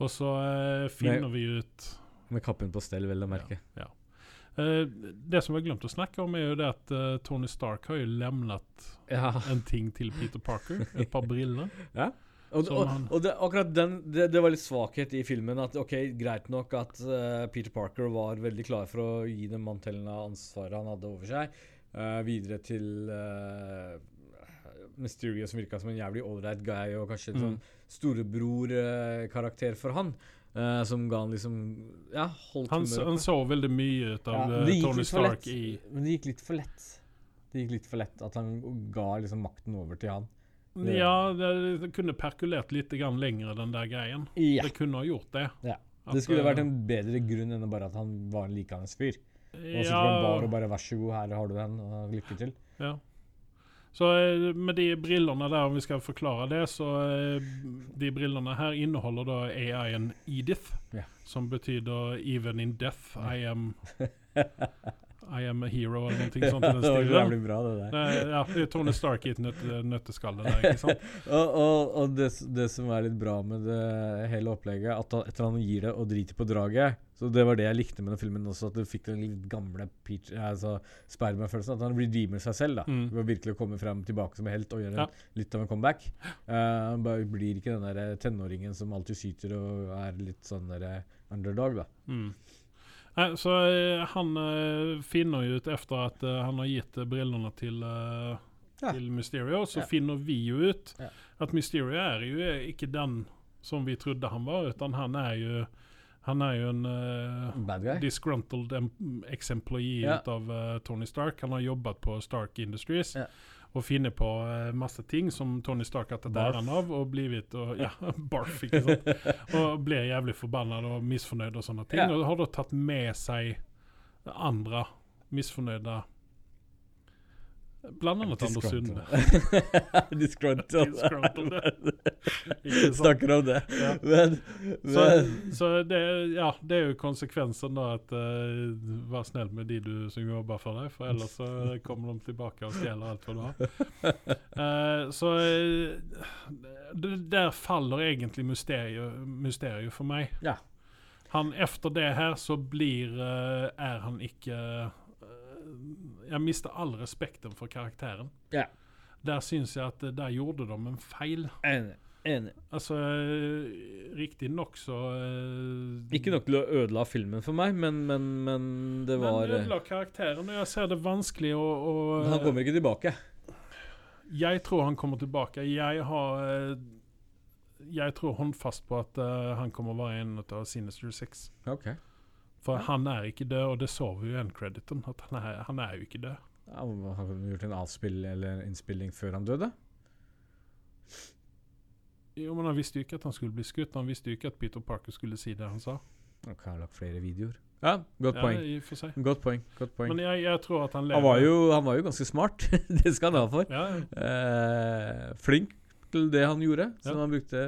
Og så eh, finner vi ut Med kappen på stell, vel å merke. Ja. Eh, det som jeg har glemt å snakke om, er jo det at eh, Tony Stark har jo lemnet Ja. en ting til Peter Parker. Et par briller. Og, og, og det, akkurat den det, det var litt svakhet i filmen. At ok, Greit nok at uh, Peter Parker var veldig klar for å gi den mantelen av ansvaret han hadde over seg, uh, videre til uh, Mysterio, som virka som en jævlig ålreit guy, og kanskje en Mm. sånn storebror-karakter for han. Uh, som ga han liksom Ja, holdt Han, humøret han så veldig mye ut av Ja, eh, det Tony Stark i Men det gikk litt for lett. Det gikk litt for lett at han ga liksom makten over til han. Det- Ja, det, det kunne perkulert litt grann lenger, den der greien. Ja. Det kunne ha gjort det. Ja. At, Det skulle eh, vært en bedre grunn enn bare at han var en likandes fyr. Og så ja, bare, bare 'vær så god, her har du den', og lykke til. Ja. Så eh, med de brillene der, om vi skal forklare det, så eh, De brillene her inneholder da AI-en Edith, yeah. som betyr 'even in death I am I am a hero', eller noe sånt. det var jævlig bra, det der. Er, ja, Tony Stark i et nøt, nøtteskalle der, ikke sant? Og, og, og det, det som er litt bra med det hele opplegget, at han, etter han gir det og driter på draget Så det var det jeg likte med den filmen også, at du fikk den litt gamle Peach, altså Spiderman-følelsen. At han redeemer seg selv, da. Mm. Ved å virkelig komme frem tilbake som helt og gjøre Ja. litt av en comeback. Uh, han blir ikke den der tenåringen som alltid syter og er litt sånn der eh, underdog, da. Mm. Nei, så eh, han eh, finner jo ut efter at eh, han har gitt eh, brillene til, eh, Ja. til Mysterio, så Ja. finner vi jo ut Ja. at Mysterio er jo ikke den som vi trodde han var, utan han er jo han er jo en uh, disgruntled em- ex-employee Ja. av uh, Tony Stark. Han har jobbet på Stark Industries Ja. Og finne på eh, masse ting som Tony Stark har tatt æren av, og blivit og, ja, barf, ikke sant? og ble jævlig forbannet og misfornøyd og sånne ting. Ja. Og har da tatt med seg andre misfornøyde Blant annet Anders Sund. Disgruntled. Snakker om det. Ja. Men, Så, men så det, ja, det er jo konsekvensen da at uh, Vær snill med de du som jobber for deg, for ellers så kommer de tilbake og stjeler alt hva du har. Uh, så uh, der faller egentlig mysteriet, mysteriet for meg. Ja. Han, efter det her så blir uh, Er han ikke Jeg mister all respekten for karakteren. Ja. Der syns jeg at eh, der gjorde de en feil. Enig. Enig. Altså, eh, riktignok så uh, Ikke nok til å ødela filmen for meg, men, men, men det var Men ødela karakteren, og jeg ser det vanskelig å, å Han kommer ikke tilbake. Jeg tror han kommer tilbake. Jeg har Jeg tror håndfast på at uh, han kommer å være en av Sinister Six. Ok. For han er ikke død, og det så vi jo i endcrediten. At han er, han er jo ikke død. Ja, han kunne gjort en avspill eller innspilling før han døde. Jo, men Han visste jo ikke at han skulle bli skutt. Han visste jo ikke at Peter Parker skulle si det han sa. Han kan ha lagt flere videoer. Ja, godt Ja, poeng. i og for seg. Godt poeng. godt poeng. Men jeg, jeg tror at han lever Han var, jo, han var jo ganske smart. det skal han ha for. ja, Eh, flink til det han gjorde, som han brukte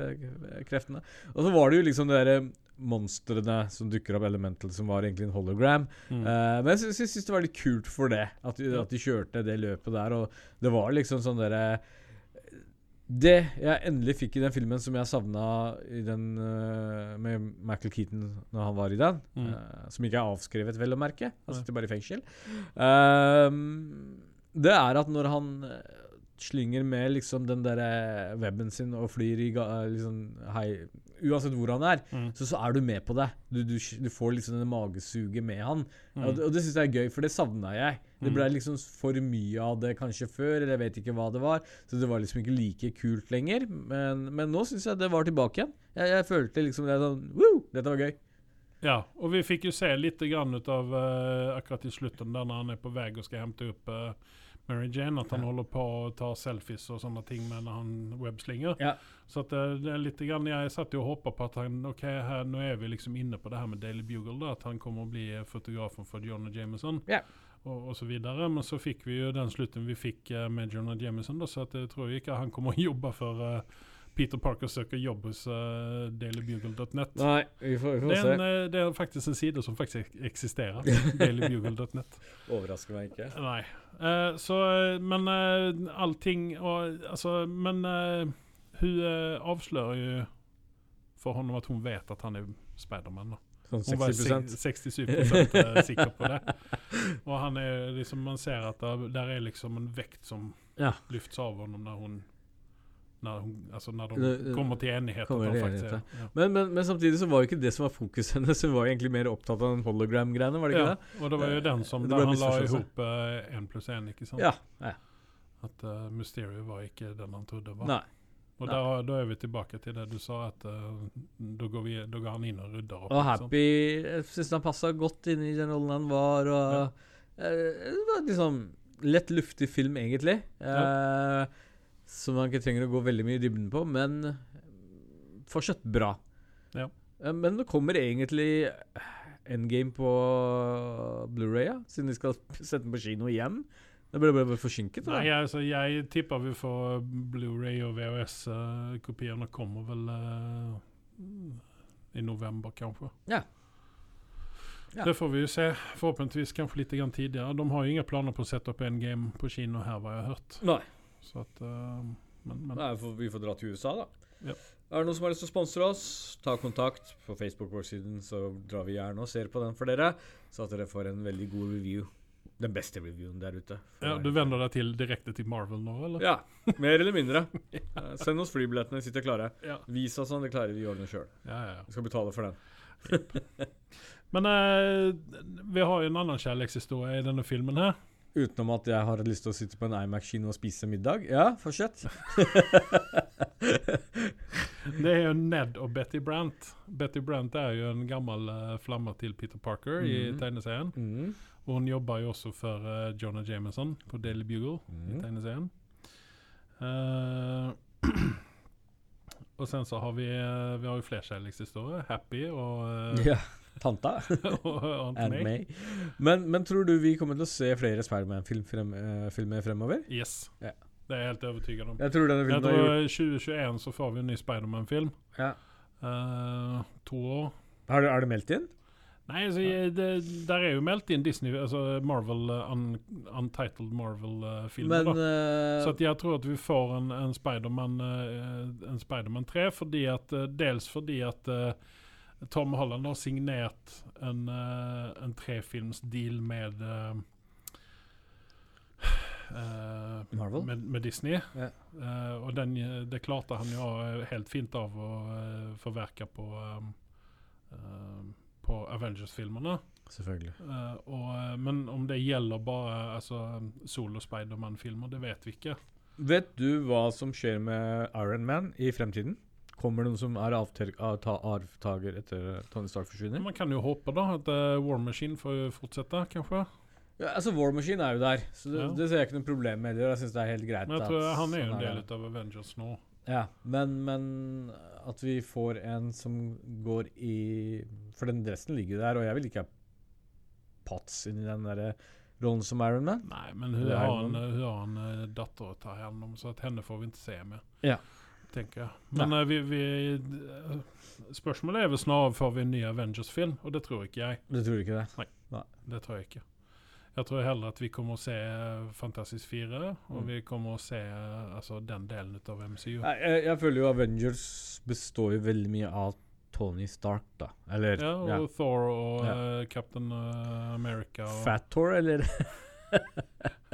kreftene. Og så var det jo liksom det der monstrene som dukker opp, Elemental, som var egentlig en hologram. mm. Uh, men jeg sy- sy- syns det var litt kult for det, at de, at de kjørte det løpet der. Og det var liksom sånn derre Det jeg endelig fikk i den filmen som jeg savna i den uh, med Michael Keaton når han var i den, Mm. uh, som ikke er avskrevet, vel å merke, han sitter bare i fengsel, uh, det er at når han eh, slynger med liksom den derre weben sin og flyr i eh, liksom hei, Uansett hvor han er, Mm. så, så er du med på det. Du, du, du får liksom det magesuget med han. Mm. Og, det- og det syns jeg er gøy, for det savna jeg. Det Mm. ble liksom for mye av det kanskje før, eller jeg vet ikke hva det var. Så det var liksom ikke like kult lenger. Men, men nå syns jeg det var tilbake igjen. Jeg, jeg følte liksom det sånn Woo! Dette var gøy. Ja, og vi fikk jo se litt grann ut av uh, akkurat i slutten, der når han er på vei og skal hente opp eh, Mary Jane, at han Ja. holder på å ta selfies og sånne ting med når han webslinger. Ja. Så at eh, det er litt grann, jeg satt jo og håpa på at han, ok, her, nå er vi liksom inne på det her med Daily Bugle, da, at han kommer å bli eh, fotografen for Jonah Jameson. Ja. Og, og så videre, men så fikk vi jo den slutten vi fikk eh, med og Jameson, da, så at jeg tror ikke han kommer å jobbe for eh, Peter Parker søker jobb hos uh, dailybugle.net. Nei, vi får, vi Det får er, en, se. eh, det er faktisk en side som faktisk eksisterer. Dailybugle.net. Overrasker meg ikke. Nei. Uh, så, eh, men uh, allting og, Altså, men hun avslører jo for honom at hun vet at han er Spiderman. Sånn 60 Hun var 67 eh, sikker på det. Og han er liksom, man ser at det, der er liksom en vekt som Ja. lyfts av henne når hun når, hun, altså når de det- kommer til enighet. kommer til enighet, ja. Men, men, men samtidig så var jo ikke det som var fokuset hennes. Hun var egentlig mer opptatt av den hologram-greiene, var det ikke Ja, det? og det var jo den som da han la i ihop én pluss én, ikke sant? Ja. ja. At uh, Mysterio var ikke den han trodde var. Nei. og da, da er vi tilbake til det du sa, at uh, da, går går han inn og rydder opp. Og? Happy Jeg syns han passa godt inn i den rollen han var. Og, eh, det var liksom lett luftig film, egentlig. Eh, som man ikke trenger å gå veldig mye i dybden på, men fortsatt bra. Ja. Eh, men det kommer egentlig endgame på Blu-ray, ja, siden de skal sette den på kino igjen. Det ble bare forsinket. Nei, altså, jeg tipper vi får Blu-ray og VHS-kopiene kommer vel uh, i november, kanskje. Ja. Ja. Det får vi jo se. Forhåpentligvis kanskje litt tidligere. De har jo ingen planer på å sette opp en game på kino her, hva jeg har hørt. Nei. Så at, uh, men, men Nei, vi får dra til USA, da. Ja. Er det noen som har lyst til å sponsre oss, ta kontakt på Facebook-siden, så drar vi gjerne og ser på den for dere, så at dere får en veldig god review. Den beste reviewen der ute. Ja. Du vender deg til direkte til Marvel nå, eller? Ja, mer eller mindre. ja. Send oss flybillettene, sitter klare. Ja. Vis oss sånn, det klarer vi å ordne sjøl. Ja, ja, ja. Vi skal betale for den. Men eh, vi har jo en annen kjærlighetshistorie i denne filmen her. Utenom at jeg har lyst til å sitte på en iMac-kino og spise middag. Ja, fortsett. Det er jo Ned og Betty Brant. Betty Brant er jo en gammel uh, flamme til Peter Parker i Mhm. tegneserien. Mm. Og hun jobber jo også for uh, Jonah Jameson på Daily Bugle i Mm. tegneserien. Uh, og sen så har vi Vi har jo flere kjærlighetshistorier. Happy og uh, Ja. Tanta. and May. Men, men tror du vi kommer til å se flere Spiderman-filmer frem, uh, fremover? Yes. Ja. Det er jeg helt overbevist om. Jeg tror denne Jeg filmen gjort tror 2021 så får vi en ny Spiderman-film. ja. Uh, to år. Har du, er det meldt inn? Nei, altså, ja. det, der er jo meldt inn Disney, altså Marvel, eh, un, Untitled Marvel-filmer. Uh, Så jeg tror at vi får en, en Spiderman uh, Spider 3, fordi at, dels fordi at eh, Tom Holland har signert en, uh, en trefilmsdeal med eh, eh, Marvel? Med, med Disney. Yeah. Uh, og den, eh, det klarte han jo eh, helt fint av å uh, forverke på, um, uh, på Avengers-filmerne. Selvfølgelig. Eh, og, eh, men om det gjelder bare altså, solo-Spiderman-filmer, det vet vi ikke. Vet du hva som skjer med Iron Man i fremtiden? Kommer det noen som er arvtaker etter Tony Stark forsvinner? Man kan jo håpe da at uh, War Machine får fortsette, kanskje. Ja, altså War Machine er jo der, så det, Ja. det ser jeg ikke noe problem med. heller. Jeg synes det er helt greit. Men jeg at tror han er jo en del av Avengers nå. Ja, men, men at vi får en som går i For den dressen ligger der, og jeg vil ikke ha Potts inn i den der rollen som Iron Man. Nei, men hun har en, hun har en eh, datter å ta hånd om, så at henne får vi ikke se mer. Ja. Tenker jeg. Men eh, vi, vi eh, Spørsmålet er vel snarere får vi en ny Avengers-film, og det tror ikke jeg. Du tror ikke det? Det tror jeg ikke. Jeg tror heller at vi kommer å se eh, Fantastisk 4, og Mm. vi kommer å se altså, den delen av MCU. Jeg, jeg, jeg føler jo Avengers består jo veldig mye av Tony Stark, da. Eller Ja, og ja. Thor og Ja. Uh, Captain America og Fat Thor, eller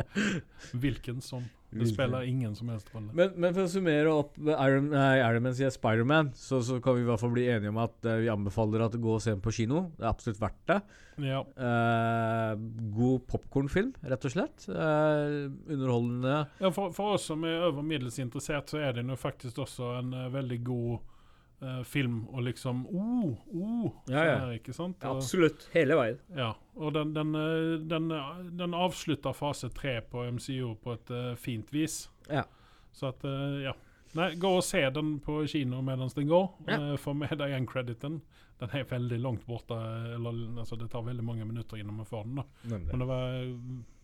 hvilken som. Det spiller ingen som helst rolle. men, men for å summere opp Iron, nei, Iron Man sier Spiderman, så, så kan vi i hvert fall bli enige om at uh, vi anbefaler at går og ser den på kino. Det er absolutt verdt det. Ja. Uh, god popkornfilm, rett og slett. Uh, underholdende. Ja, for, for oss som er over middels interessert, så er det nå faktisk også en veldig god eh, film og liksom oh, oh, Ja, ja. her, ikke sant? Og, Absolutt. Hele veien. ja, og den, den, eh, den, eh, den avslutter fase tre på MCO på et uh, fint vis. Ja. Så at, uh, ja. Nei, gå og se den på kino mens den går. Ja. Uh, Få med deg en crediten. Den er veldig langt borte. Eller, altså, det tar veldig mange minutter innan man får den. da. Men det var,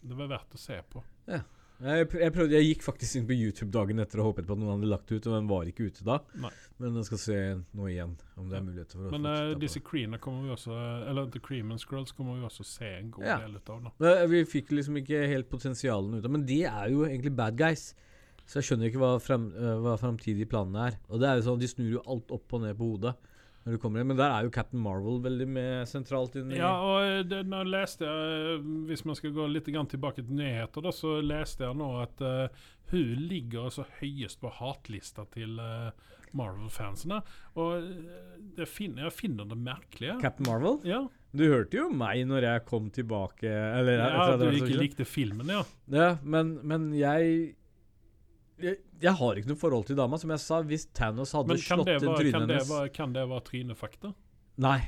det var verdt å se på. Ja. Jeg, prøvde, jeg gikk faktisk inn på YouTube dagen etter og håpet på at noen hadde lagt det ut, og den var ikke ute da. Nei. Men jeg skal se nå igjen, om det er mulighet for å Men uh, disse creamene kommer vi også Eller The Cream and Scrolls kommer vi også se en god Ja. del av. da. Eh, Vi fikk liksom ikke helt potensialene ut av Men de er jo egentlig bad guys. Så jeg skjønner ikke hva, frem, eh, hva framtidige planene er. Og det er jo sånn, De snur jo alt opp og ned på hodet. Når du kommer inn Men der er jo Captain Marvel veldig med sentralt i Ja, og eh, det, nå leste jeg eh, Hvis man skal gå litt tilbake til nyheter, da, så leste jeg nå at uh, hun ligger altså høyest på hatlista til uh, Marvel-fansene. Og det finner, jeg finner det merkelige. Captain Marvel. Ja, Du hørte jo meg når jeg kom tilbake. Eller, ja at du ikke likte filmen, ja. Ja, men, men jeg, jeg Jeg har ikke noe forhold til dama. Som jeg sa, hvis Thanos hadde Men slått inn trynet kan, hennes være, kan det være trynefakta? Nei,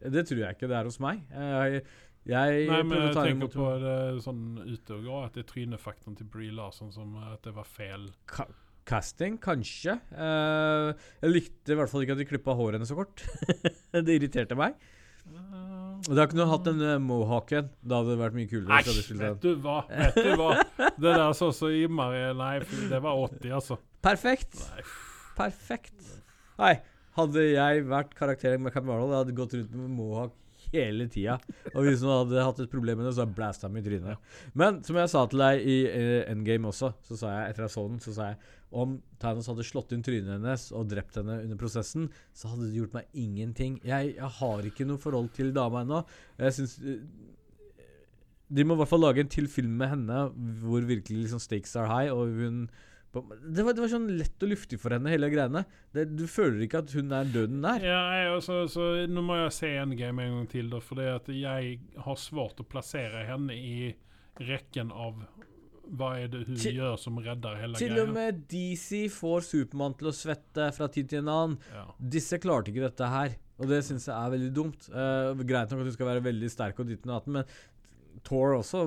det tror jeg ikke det er hos meg. Jeg, jeg Nei, men jeg tenker på det sånn gå, at det er trynefaktaen til Bree Larson som eh, at det var feil. Ka casting, kanskje. Uh, jeg likte i hvert fall ikke at de klippa håret hennes så kort. det irriterte meg. Eh, Og Da kunne du hatt den uh, mohawken. Da hadde det vært mye kulere. Nei, Æsj, vet du hva? Vet du hva? Det der så så innmari Nei, det var 80, altså. Perfekt! Nei. Perfekt. Nei, hadde jeg vært karakteren med Captain Marvel, jeg hadde gått rundt med mohawk hele tida. Og hvis noen hadde hatt et problem med det, så hadde jeg blæsta dem i trynet. Men som jeg sa til deg i uh, Endgame også, så sa jeg etter jeg så den, så sa jeg om Thanos hadde slått inn trynet hennes og drept henne under prosessen, så hadde det gjort meg ingenting. Jeg, jeg har ikke noe forhold til dama ennå. Jeg syns uh, De må i hvert fall lage en til film med henne hvor virkelig liksom stakes are high, og hun det var, det var sånn lett og luftig for henne, hele greiene. Det, du føler ikke at hun er døden der. Ja, jeg, altså, så nå må jeg se Endgame en gang til, da, for at jeg har svårt å plassere henne i rekken av hva er det hun Til- gjør som redder hele Til greia. og med DC får Supermann til å svette fra tid til en annen. Ja. Disse klarte ikke dette her, og det syns jeg er veldig dumt. Uh, greit nok at du skal være veldig sterk og ditt og datten, men Thor også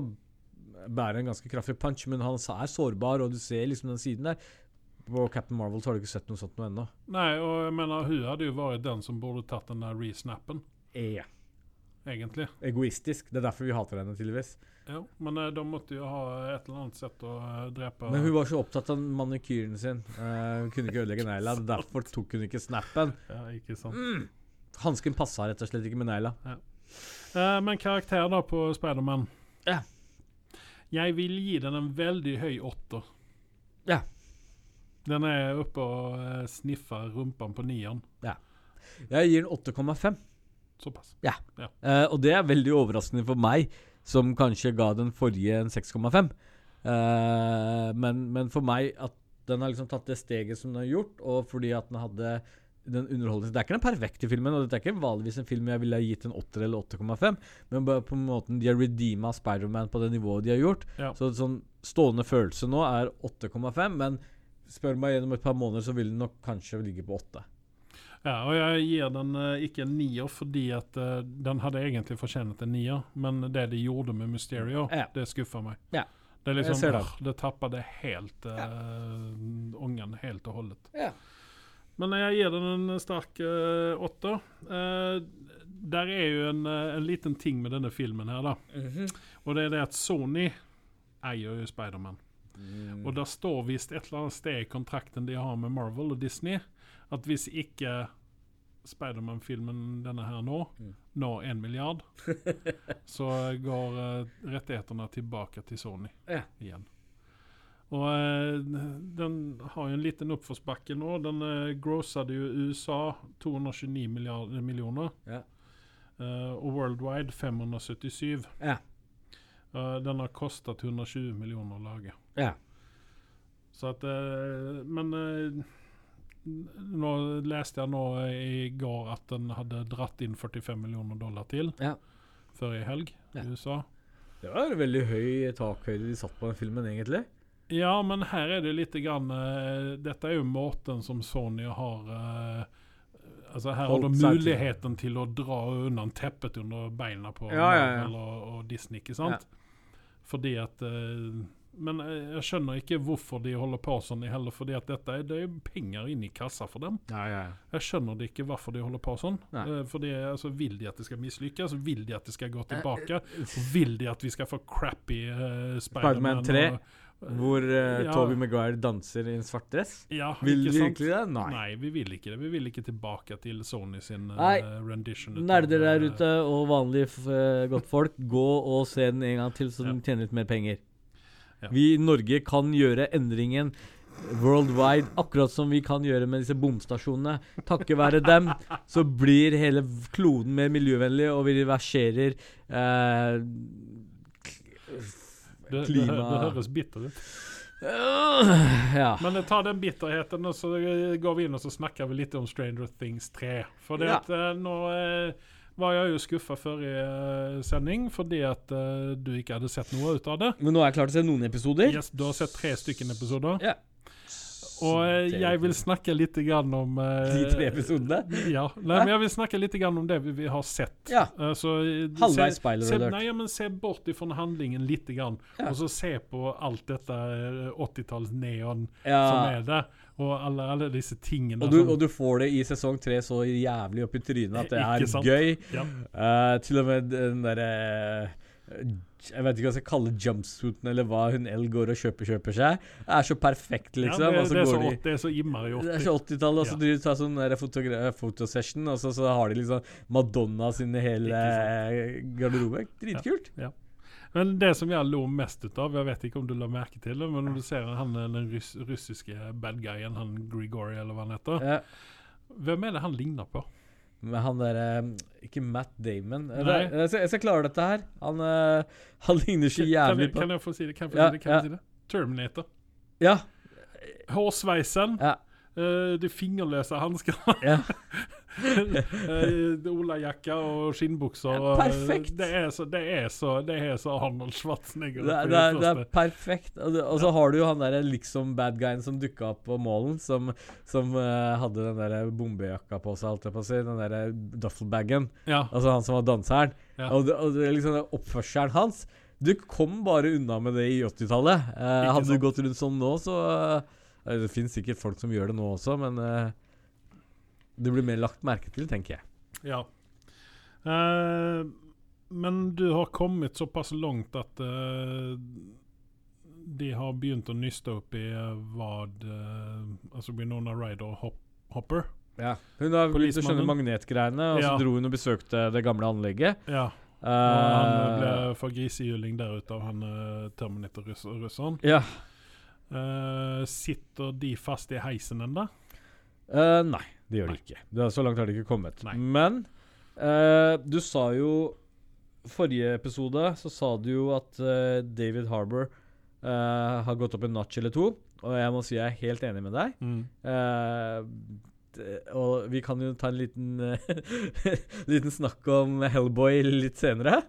bærer en ganske kraftig punch, men han er sårbar, og du ser liksom den siden der. På Captain Marvel så har du ikke sett noe sånt noe ennå. Nei, og jeg mener, hun hadde jo vært den som burde tatt den der resnappen. Ja. egentlig. Egoistisk. Det er derfor vi hater henne, tydeligvis. Ja, men eh, de måtte jo ha et eller annet sett å eh, drepe Men hun var så opptatt av manikyren sin. Uh, hun kunne ikke ødelegge negla. Derfor tok hun ikke snappen. Ja, ikke sant. Mm. Hansken passa rett og slett ikke med negla. Eh, men karakter da på Spiderman. Ja. Jeg vil gi den en veldig høy åtter. Ja. Den er oppe og eh, sniffer rumpen på nieren. Jeg gir den 8,5. Såpass. Eh, og det er veldig overraskende for meg, som kanskje ga den forrige en 6,5. Uh, men, men for meg at den har liksom tatt det steget som den har gjort, og fordi at den hadde den underholdningen Det er ikke den perfekte filmen, og dette er ikke vanligvis en film jeg ville gitt en 8 eller 8,5, men bare på måte de har redeema Spiderman på det nivået de har gjort. Ja. Så sånn stående følelse nå er 8,5, men spør meg gjennom et par måneder, så vil den nok kanskje ligge på 8. Ja, og jeg gir den uh, ikke en nier fordi at uh, den hadde egentlig fortjent en nier, men det de gjorde med Mysterio, Ja. det skuffer meg. Ja. Det er liksom, det. det helt uh, ången helt og holdet. Ja. Men jeg gir den en sterk uh, åtter. Uh, der er jo en, eh, en liten ting med denne filmen her, da. Og det er det at Sony eier jo Spiderman. Mm. Og det står visst et eller annet sted i kontrakten de har med Marvel og Disney, at hvis ikke Spiderman-filmen denne her nå Mm. når en milliard, så går eh, rettighetene tilbake til Sony Ja. igjen. Og eh, den har jo en liten oppforsbakke nå. Den eh, grossade jo i USA 229 milliarder, millioner. Ja. Eh, og worldwide 577. Ja. Eh, den har kostet 120 millioner å lage. Ja. Så at eh, Men eh, nå leste jeg nå i går at den hadde dratt inn 45 millioner dollar til Ja. før i helg Ja. i USA. Det var veldig høy takhøyde de satt på den filmen, egentlig. Ja, men her er det litt grann uh, Dette er jo måten som Sony har eh, Altså Her har de Holdt til. muligheten til å dra unna teppet under beina på Ja, ja, ja. Og, og Disney, ikke sant? Fordi at uh, Men eh, jeg skjønner ikke hvorfor de holder på sånn heller, fordi at dette er, det er penger inn i kassa for dem. Ja, ja, Jeg skjønner det ikke hvorfor de holder på sånn. Eh, fordi altså, Vil de at det skal mislykkes? Vil de at det skal gå Eh, tilbake? Vil de at vi skal få crappy uh, Spider-Man 3, Hvor uh, Ja. Toby Maguire danser i en svart dress. Ja, Vil ikke vi virkelig det? Nei. Nei, vi vil ikke det. Vi vil ikke tilbake til Sony sin uh, Nei. rendition. Nerder der eh, ute og vanlige uh, eh, godtfolk, gå og se den en gang til, så Ja. den tjener litt mer penger. Ja. Vi i Norge kan gjøre endringen worldwide, akkurat som vi kan gjøre med disse bomstasjonene. Takket være dem så blir hele kloden mer miljøvennlig, og vi reverserer eh, det, det, det høres bitter ut. Uh, Ja. Men ta den bitterheten, og så eh, går vi inn og så snakker vi litt om Stranger Things 3. For det Ja. at uh, nå uh, var jeg jo skuffa forrige eh, sending fordi at eh, du ikke hadde sett noe ut av det. Men nå er jeg klar til å se noen episoder. Yes, du har sett tre stykken episoder. Ja. Og eh, jeg vil snakke litt grann om eh, De tre episodene? Ja. Nei, men jeg vil snakke litt grann om det vi, har sett. Ja. Eh, så, Halvveis spoiler se, alert. Nei, men se bort ifrån handlingen litt grann. Ja. Og så se på alt dette eh, 80-talls-neon som er der. Og alle, alle disse tingene Og du, og du får det i sesong tre så jævlig opp i trynet at det er gøy. ja. Uh, til og med den derre Jeg vet ikke hva jeg skal kalle jumpsuiten, eller hva hun L går og kjøper kjøper seg. Det er så perfekt, liksom. ja, det, det, er så, de det er så innmari det er 80. så 80-tallet, og så Ja. tar sånn fotosession, og så, så har de liksom Madonna sine hele garderobe. Dritkult. Men det som jeg lo mest ut av, jeg vet ikke om du la merke til det, men når du ser han den russ, russiske bad guyen, han Grigori, eller hva han heter Ja. Hvem er det han ligner på? Men han derre Ikke Matt Damon. Eh, Nei. Jeg skal, jeg skal klare dette her. Han, eh, han ligner så jævlig på kan jeg få si det? Kan jeg få si det? Kan ja. jeg si det? Terminator. Ja. Hårsveisen. Ja. Eh, de fingerløse hanskene. ja. uh, Olajakke og skinnbukser. Ja, eh, perfekt. Det er så, det er så, det er så Arnold Schwarzenegger. Det, det, det er perfekt. Og, og så har du jo han derre liksom bad guyen som dukka opp på målen, som, som uh, hadde den derre bombejakka på seg, holdt jeg på å si. Den derre duffelbagen. Ja, Altså han som var danseren. Ja. Og, det, og liksom oppførselen hans Du kom bare unna med det i 80-tallet. Uh, hadde du gått rundt sånn nå, så eh, Det finnes sikkert folk som gjør det nå også, men uh, det blir mer lagt merke til, tenker jeg. ja. Uh, men du har kommet såpass langt at uh, de har begynt å nyste opp i hva Altså Winona Ryder Hop Hopper. Ja. Hun har begynt å skjønne magnetgreiene, og så dro hun og besøkte det gamle anlegget. Ja. Og han ble for grisehjuling der ute av han Terminator-russeren. ja. Eh, sitter de fast i heisen ennå? Uh, nei, det gjør Nei. de ikke. Det er, så langt har de ikke kommet. Nei. Men uh, du sa jo Forrige episode så sa du jo at eh, David Harbour eh, har gått opp en notch eller to. Og jeg må si jeg er helt enig med deg. Eh, d- og vi kan jo ta en liten eh, Liten snakk om Hellboy litt senere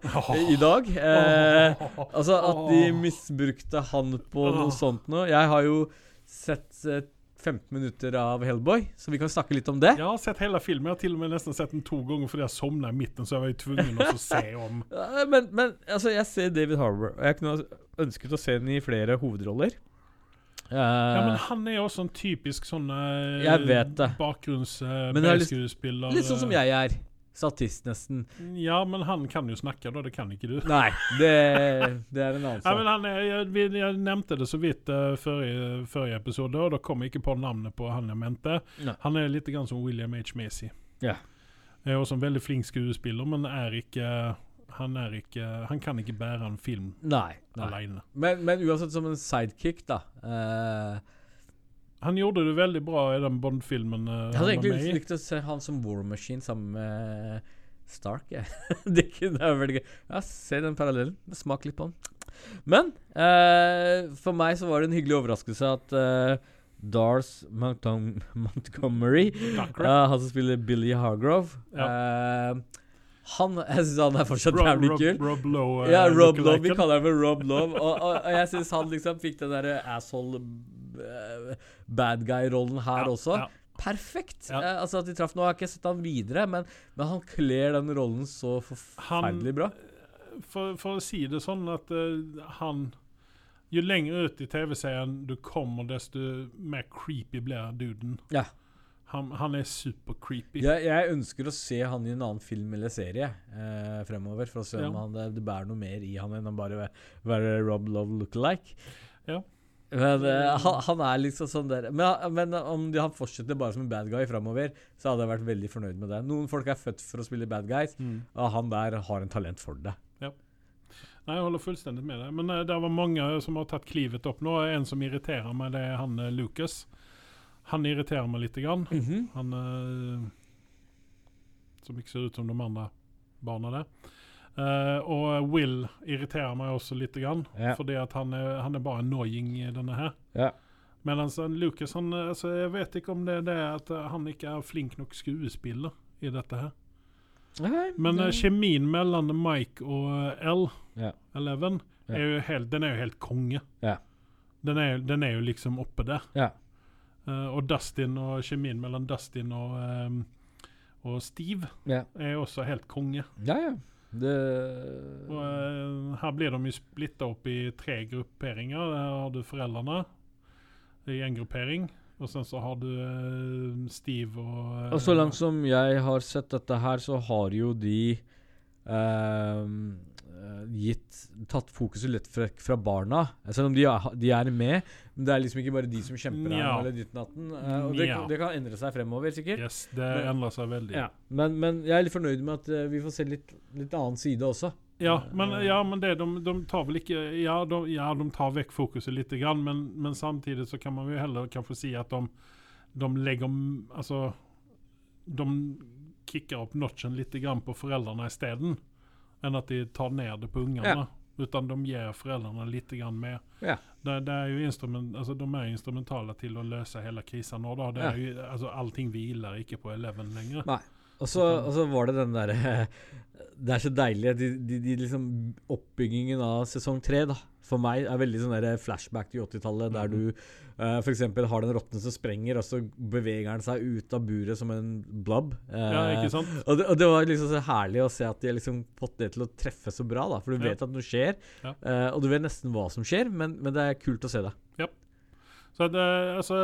i dag. Eh, altså at de misbrukte han på noe sånt noe. Jeg har jo sett eh, 15 minutter av Hellboy, så vi kan snakke litt om det. Jeg har sett hele filmen. Jeg har til og med nesten sett den to ganger fordi jeg sovna i midten, så jeg var jo tvungen å se om. Eh, Men, men altså, jeg ser David Harbour, og jeg kunne ønsket å se den i flere hovedroller. Eh, Ja, men han er jo også en typisk sånn uh, Jeg vet det. bakgrunns uh, Men det er litt- B-skuespiller. litt sånn som jeg er. Statist, nesten. Ja, men han kan jo snakke, da. Det kan ikke du. Nei, det, det er en annen Ja, men sak. han er, jeg, jeg nevnte det så vidt uh, før i episode, og da kom jeg ikke på navnet på han jeg mente. Nei. Han er litt grann som William H. Macy. Ja. Er også en veldig flink skuespiller, men er ikke han, er ikke, han kan ikke bære en film Nei. nei. alene. Men, men uansett, som en sidekick, da. Uh, Han gjorde det veldig bra i den Bond-filmen. uh, jeg hadde egentlig likt å se han som War Machine sammen med Stark. Ja. det kunne veldig gøy. Ja, se den parallellen. Smak litt på den. Men eh, for meg så var det en hyggelig overraskelse at uh, Dars Montgomery. Han som spiller Billy Hargrove. Eh, han, jeg synes han er fortsatt Rob, jævlig kul. Rob Lowe. uh, ja, Rob Lowe, Vi kaller ham for Rob Lowe. Og, og, og jeg syns han liksom fikk den derre asshole uh, bad guy-rollen her Ja, også. ja. Perfekt. Ja. Uh, altså at de traff Nå har ikke sett han videre, men, men han kler den rollen så forferdelig bra. For, for å si det sånn at han Jo lenger ut i TV-serien du kommer, desto mer creepy blir duden. Ja. Han, han er super-creepy. Jeg, jeg ønsker å se han i en annen film eller serie eh, fremover, for å se om Ja. han, det, det bærer noe mer i han enn å bare være, Rob Love look-alike. Ja. Men eh, han, han er liksom sånn der Men, men om de, han fortsetter bare som en bad guy fremover, så hadde jeg vært veldig fornøyd med det. Noen folk er født for å spille bad guys, Mm. og han der har en talent for det. Nei, Jeg holder fullstendig med deg. Men uh, det var mange som har tatt klivet opp nå. En som irriterer meg, det er han Lucas. Lucas. Han irriterer meg lite grann. Han uh, Som ikke ser ut som de andre barna der. Uh, og Will irriterer meg også litt, grann, yeah. fordi at han er, han er bare annoying i denne her. Yeah. Mens Lucas han, altså, Jeg vet ikke om det er det at eh, han ikke er flink nok skuespiller i dette her. Men eh, kjemien mellom Mike og L, Ja. Eleven, Ja. er helt, den er jo helt konge. Ja. Den, er, den er jo liksom oppe der. Eh, og Dustin og kjemien mellom Dustin og, um, og Steve Ja. er også helt konge. ja, ja. Det Og, uh, her blir de jo splitta opp i tre grupperinger. Her har du foreldrene i en gruppering. Og sen så har du uh, Steve og Og så langt som jeg har sett dette her, så har jo de eh, gitt Tatt fokuset litt fra, fra barna. Selv om de er, de er med. Men det er liksom ikke bare de som kjemper her, eller datten. eh, og det, det kan endre seg fremover, sikkert. Yes, det endrer seg veldig. Ja. Men, men jeg er litt fornøyd med at eh, vi får se litt, litt annen side også. Ja, men, ja, men det, de, de tar vel ikke Ja, de, ja, de tar vekk fokuset litt, grann, men, men samtidig så kan man jo heller kanskje si at de, de legger Altså De kicker opp notchen litt grann på foreldrene isteden, enn at de tar ned det på ungene. Utan de gir foreldrene litt grann mer. Ja. Det, det er jo instrument, altså, de er instrumentale til å løse hele krisen nå. Da. Det Ja. er jo, altså, allting hviler ikke på Eleven lenger. Nei. Og så, og så var det den derre Det er så deilig. De, de, de liksom Oppbyggingen av sesong tre, da, for meg er veldig sånn der flashback til 80-tallet, der du uh, f.eks. har den rotten som sprenger, og så beveger den seg ut av buret som en blob. Uh, Ja, ikke sant? Og det, og det var liksom så herlig å se at de har liksom fått det til å treffe så bra, da. For du Ja. vet at noe skjer, Ja. Uh, og du vet nesten hva som skjer, men, men det er kult å se det. Så at, eh, altså,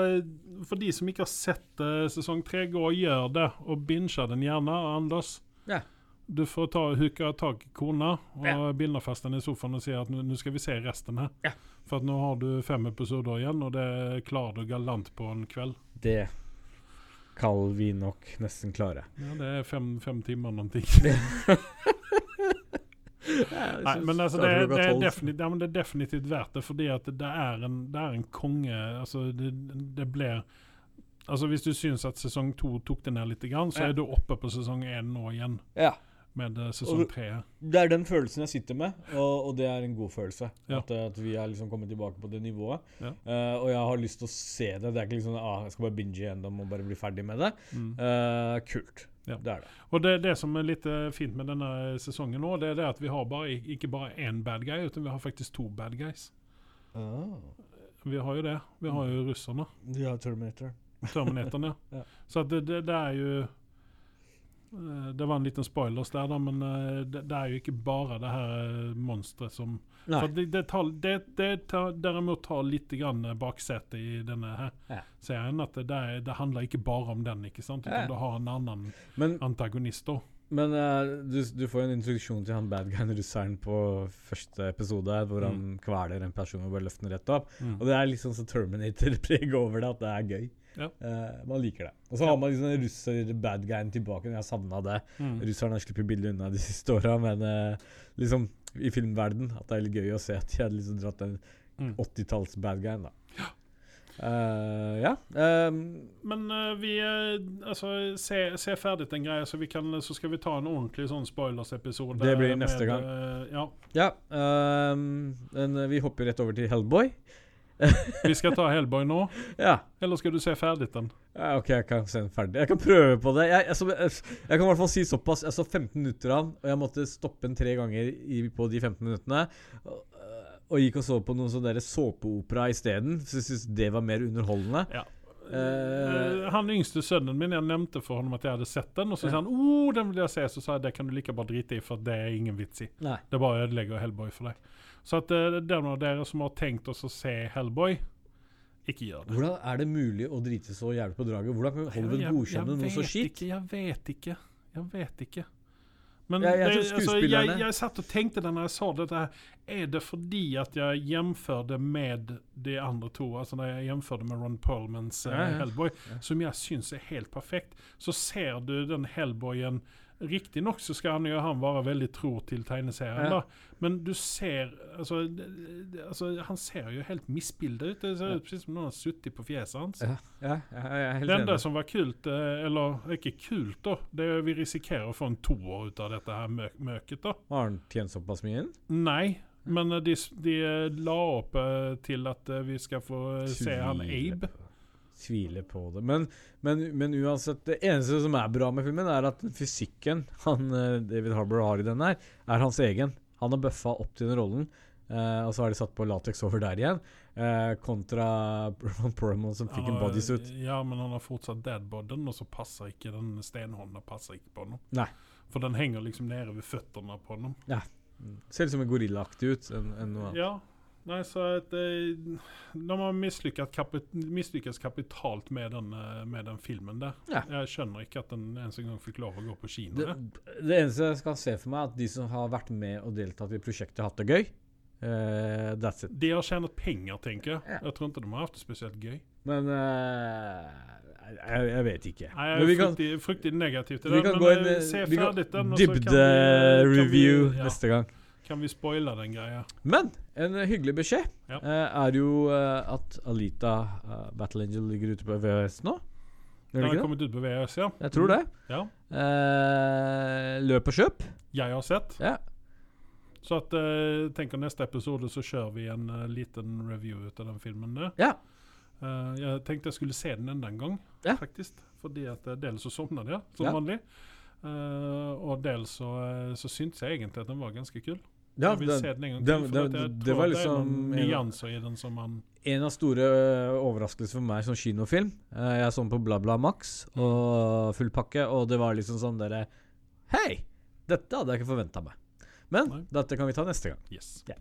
For de som ikke har sett uh, sesong tre, gå og gjør det. Og binge den gjerne, Anders. Ja. Du får ta, huka tak i kona og Ja. binde fast henne i sofaen og si at nå skal vi se resten her. Ja. For at nå har du fem episoder igjen, og det klarer du galant på en kveld. Det kan vi nok nesten klare. Ja, det er fem, fem timer ting. Nei, men altså, det, er- det, er definitivt, ja, men det er definitivt verdt det, fordi at det er en, det er en konge Altså, det, det blir Altså, Hvis du syns at sesong to tok det ned litt, så Ja. er du oppe på sesong én nå igjen, Ja. Med eh, sesong tre. Det er den følelsen jeg sitter med, og, og det er en god følelse. Ja. At, at vi er liksom kommet tilbake på det nivået. Ja. Uh, og jeg har lyst til å se det. Det er ikke liksom ah, jeg skal bare binge gjennom og bare bli ferdig med det. Mm. Uh, kult. Ja. Det er det. Og det, det som er litt eh, fint med denne sesongen nå, det er det at vi har bare, ikke bare én bad guy, men vi har faktisk to bad guys. Vi har jo det. Vi har jo russerne. Ja, Terminator. Terminatoren, ja. Ja. Så det, det, er jo eh, Det var en liten spoilers der, da, men eh, det, det er jo ikke bare det her eh, monsteret som det, det, tar, det, det tar, derimot tar litt baksete baksetet i denne her Ja. serien. At det, det, er, det handler ikke bare om den, ikke sant? Ja. Utan du har en annen Men, antagonist. da. men uh, du, du får en introduksjon til han bad guyen russeren på første episode, hvor han kveler en person og bare løfter den rett opp. Mm. Og det er litt sånn som Terminator-preg over det, at det er gøy. Ja. Uh, man liker det. Og så har man liksom russer-badguyen tilbake. Jeg savna det. Mm. Russerne har sluppet billig unna de siste åra, men uh, liksom i filmverden at det er litt gøy å se at de hadde liksom dratt den Mm. 80-talls-bad guyen, da. Eh, ja. Um, Men uh, vi Altså, se, se ferdig den greia, så, vi kan, så skal vi ta en ordentlig sånn spoilers-episode. Det blir med, neste gang. Uh, ja. ja. um, men vi hopper rett over til Hellboy. Vi skal ta Hellboy nå, Ja. eller skal du se ferdig den? Ja, OK, jeg kan se den ferdig. Jeg kan prøve på det. Jeg, jeg, jeg, jeg kan i hvert fall si såpass. Jeg så 15 minutter av den, og jeg måtte stoppe den tre ganger i, på de 15 minuttene. Og, og gikk og så på noen sånn såpeopera isteden. Så jeg syntes det var mer underholdende. Ja. Eh, han yngste sønnen min, jeg nevnte for ham at jeg hadde sett den, og så Ja. sa han oh, den vil jeg se. Så sa jeg det kan du like bare drite i, for det er ingen vits i. Nei. Det bare ødelegger Hellboy for deg. Så at uh, den av dere som har tenkt oss å se Hellboy, ikke gjør det. Hvordan er det mulig å drite så jævlig på draget? Hvordan kan Hollywood godkjenne noe så skitt? Ikke, jeg vet ikke. Jeg vet ikke. Men Jeg- jeg det, altså, jeg, jeg satt og tenkte da jeg sa dette her, er det fordi at jeg jamførte med de andre to, altså når jeg jamførte med Ron Perlmans eh, ja. Hellboy, som jeg syns er helt perfekt, så ser du den Hellboyen Riktignok så skal han han være veldig tro til tegneserien, Ja. da. men du ser altså, altså, Han ser jo helt misbilda ut. Det ser Ja. ut precis som noen har sittet på fjeset hans. Ja, ja, Det enda som var kult, eh, eller ikke kult, da, det er vi risikerer å få en toer ut av dette her mø møket. da. Har han tjent såpass mye inn? Nei, men eh, de, de eh, la opp til at vi skal få Tvile. se han Abe. Tviler på det. Men, men, men uansett, det eneste som er bra med filmen, er at fysikken han, eh, David Harbour har i den her, er hans egen. Han har bøffa opp til den rollen, eh, og så har de satt på lateks over der igjen. Eh, kontra Ron Perlman som fikk en bodysuit. Ja, men han har fortsatt deadboden, og så passer ikke den stenhånda passer ikke på ham. For den henger liksom nede ved føttene på ham. Ser litt som en gorillaaktig ut. enn enn noe annet. Ja. Nei, så att, eh, De har kapit mislykkes kapitalt med den, eh, med den filmen der. Ja. Jeg skjønner ikke at den ens en gang fikk lov å gå på kino. Det, det eneste jeg skal se for meg, er at de som har vært med og deltatt i prosjektet, har hatt det gøy. Uh, that's it. De har tjänat pengar, tenker jeg. Ja. Jeg tror ikke de har hatt det spesielt gøy. Men uh jeg, jeg vet ikke. Nei, jeg vi er kan, fruktig, fruktig negativ til vi det. kan Men gå vi kan og så kan Dybde-review ja, neste gang. Kan vi spoile den greia. Men en eh, hyggelig beskjed Ja. eh, er jo eh, at Alita Battle Angel ligger ute på VHS nå. Den har kommet ut på VHS, ja. Jeg tror det. Ja. Eh, løp og kjøp. Jeg har sett. Ja. Så at, eh, tenker neste episode så kjører vi en liten review ut av den filmen der. Ja. Jeg tenkte jeg skulle se den enda en gang, Ja. faktisk. Fordi at dels så sovnet jeg, som Ja. vanlig. Uh, og dels så, så syntes jeg egentlig at den var ganske kul. Ja, jeg vil se den en gang til. For den- jeg det tror var liksom, det er liksom noen en- nyanser i den som man En av store øh, overraskelser for meg som kinofilm eh, Jeg så den på BlaBla Max og full pakke, og det var liksom sånn derre Hei! Dette hadde jeg ikke forventa meg. Men Nei. dette kan vi ta neste gang. Yes. Yeah.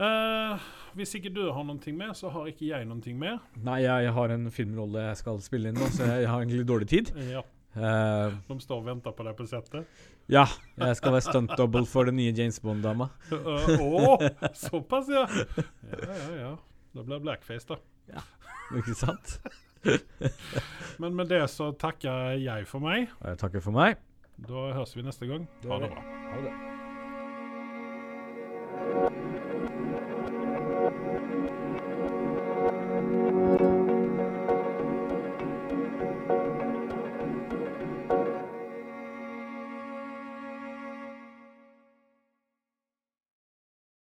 Uh, hvis ikke du har noe med, så har ikke jeg noe med. Nei, jeg, jeg har en filmrolle jeg skal spille inn nå, så jeg har egentlig dårlig tid. Ja. Uh, De står og venter på deg på settet? Ja, jeg skal være stunt double for den nye James Bond-dama. Å, oh, såpass, ja. Ja, ja, ja. Da blir det blackface, da. Ja, ikke sant? Men med det så takker jeg for meg. Og jeg takker for meg. Da høres vi neste gang. Ha det bra. Ha det.